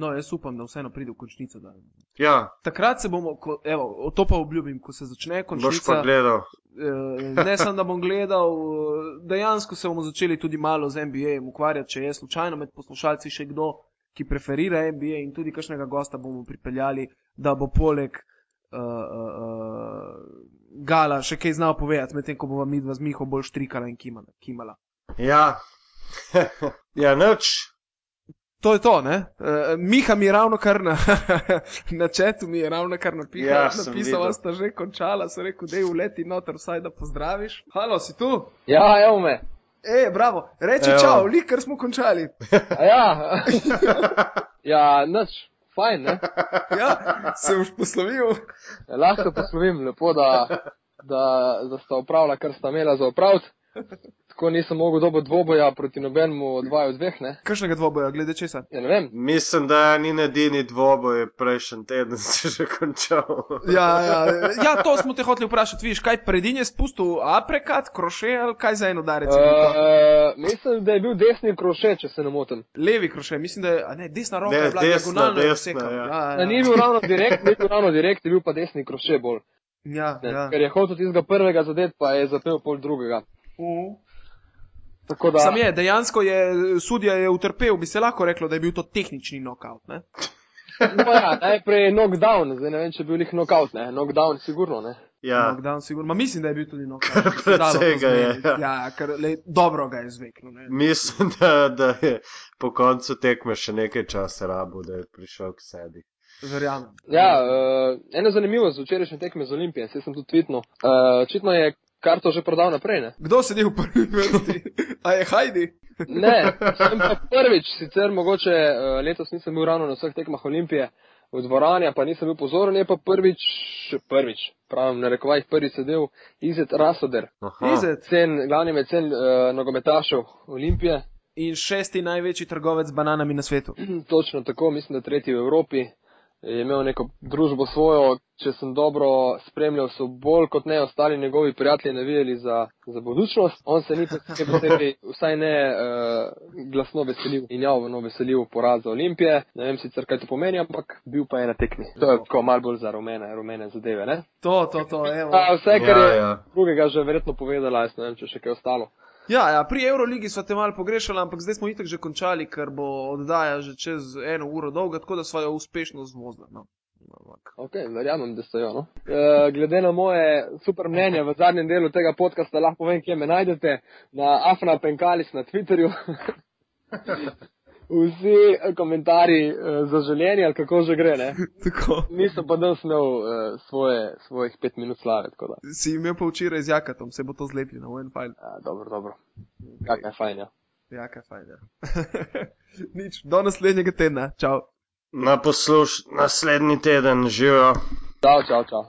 No, jaz upam, da vseeno pride v končnico. Da. Ja, Takrat se bomo, ko, evo, to pa obljubim, ko se začne boš pa končnica. gledal. eh, Ne samo, da bom gledal, eh, dejansko se bomo začeli tudi malo z NBA-jem ukvarjati, če je slučajno med poslušalci še kdo, ki preferira NBA in tudi kakšnega gosta bomo pripeljali, da bo poleg uh, uh, uh, Gala še kaj znal povedati, medtem ko bova midva z Miho bolj štrikala in kimala. kimala. Ja, [LAUGHS] ja noč. To je to, ne? Uh, Miha mi je ravno kar na, [LAUGHS] na četu, mi je ravno kar napisal, Ja, ja, napisal, videl. da sta že končala, sem rekel, da je uleti noter, vsaj da pozdraviš. Halo, si tu? Ja, evo me. E, bravo, reči čau, lik, ker smo končali. A ja. [LAUGHS] ja, nič, fajn, ne? [LAUGHS] Ja, se boš poslovil. Lahko poslovim, lepo, da, da, da sta opravila, kar sta imela za opraviti. [LAUGHS] Tako nisem mogel dobiti dvoboja proti nobenemu od dvaju dveh, ne? Kakšnega dvoboja, glede česa? Ja, ne vem. Mislim, da ni edini dvoboj, prejšnji teden [LAUGHS] se že končal. Ja, ja, ja, to smo te hoteli vprašati, viš, kaj predin je spustil, aprekat, kroše ali kaj za eno darec? Uh, mislim, da je bil desni kroše, če se ne motim. Levi kroše, mislim, da je, a ne, desna roka Ne, je bila desna, diagonalno desna, ja. Ja, Ja. Ni bil ravno direkt, ni bil ravno direkt, je bil pa desni kroše bolj. ja, Ne? ja. Ker je hotel tistega prvega zadet, pa je zapel pol drugega. Uh. Tako da, Sam je, dejansko je, sudja je utrpel, bi se lahko reklo, da je bil to tehnični knockout, ne? [LAUGHS] no ja, najprej knockdown, zdaj ne vem, če je bil nih knockout, ne, knockdown sigurno, ne. Ja, Knockdown sigurno, ma mislim, da je bil tudi knockout. [LAUGHS] Kar bi se dalo precej ga je, ja. Ja, ker le, dobro ga je zveknil, ne? mislim, da, da je po koncu tekme še nekaj časa rabo, da je prišel k sebi. Verjamem. Ja, uh, eno zanimivo z včerajšnje tekme z Olimpije, se sem tudi tweetnil. Uh, očitno je karto že prodal naprej, ne? Kdo sedi v prvi vrsti? A je Hajdi? Ne, sem pa prvič, sicer mogoče uh, letos nisem bil ravno na vseh tekmah Olimpije v dvorani, pa nisem bil pozoren, je pa prvič, prvič, pravim, na rekovajih prvič sedel Izet Rasoder, Aha. Izet. cen, glavni mecen uh, nogometašev Olimpije. In šesti največji trgovec z bananami na svetu. [CLEARS THROAT] Točno tako, mislim, da tretji v Evropi. Je imel neko družbo svojo, če sem dobro spremljal, so bolj kot ne ostali njegovi prijatelji navijali za, za budućnost. On se ni posebej vsaj ne uh, glasno veselil in javno veselil poraza Olimpije. Ne vem sicer, kaj to pomeni, ampak bil pa je na tekmi. To je tako mal bolj za rumene, rumene zadeve, ne? To, to, to, evo. A, vse, kar Ja, je ja. drugega že verjetno povedala, jaz ne vem, če še kaj ostalo. Ja, ja, pri Euroligi smo te malo pogrešali, ampak zdaj smo itak že končali, ker bo oddaja že čez eno uro dolga, tako da smo jo uspešno zvozili. No. Ampak, Ok, verjamem, da so jo. No? E, glede na moje super mnenje v zadnjem delu tega podcasta, lahko povem, kje me najdete. Na Afna Penkalis na Twitterju. [LAUGHS] Vsi komentarji e, zaželjeni, ali kako že gre. Ne? [LAUGHS] Tako. Nisem pa danes imel e, svoje, svojih pet minut slave. tako da. Si imel pa včeraj z Jakatom, se bo to zlepilo v en fajn. Ja, dobro, dobro. Kak je fajn, ja. Jaka fajn. Ja. [LAUGHS] Nič, do naslednjega tedna. Čau. Na posluš naslednji teden živijo. Čau, čau, čau.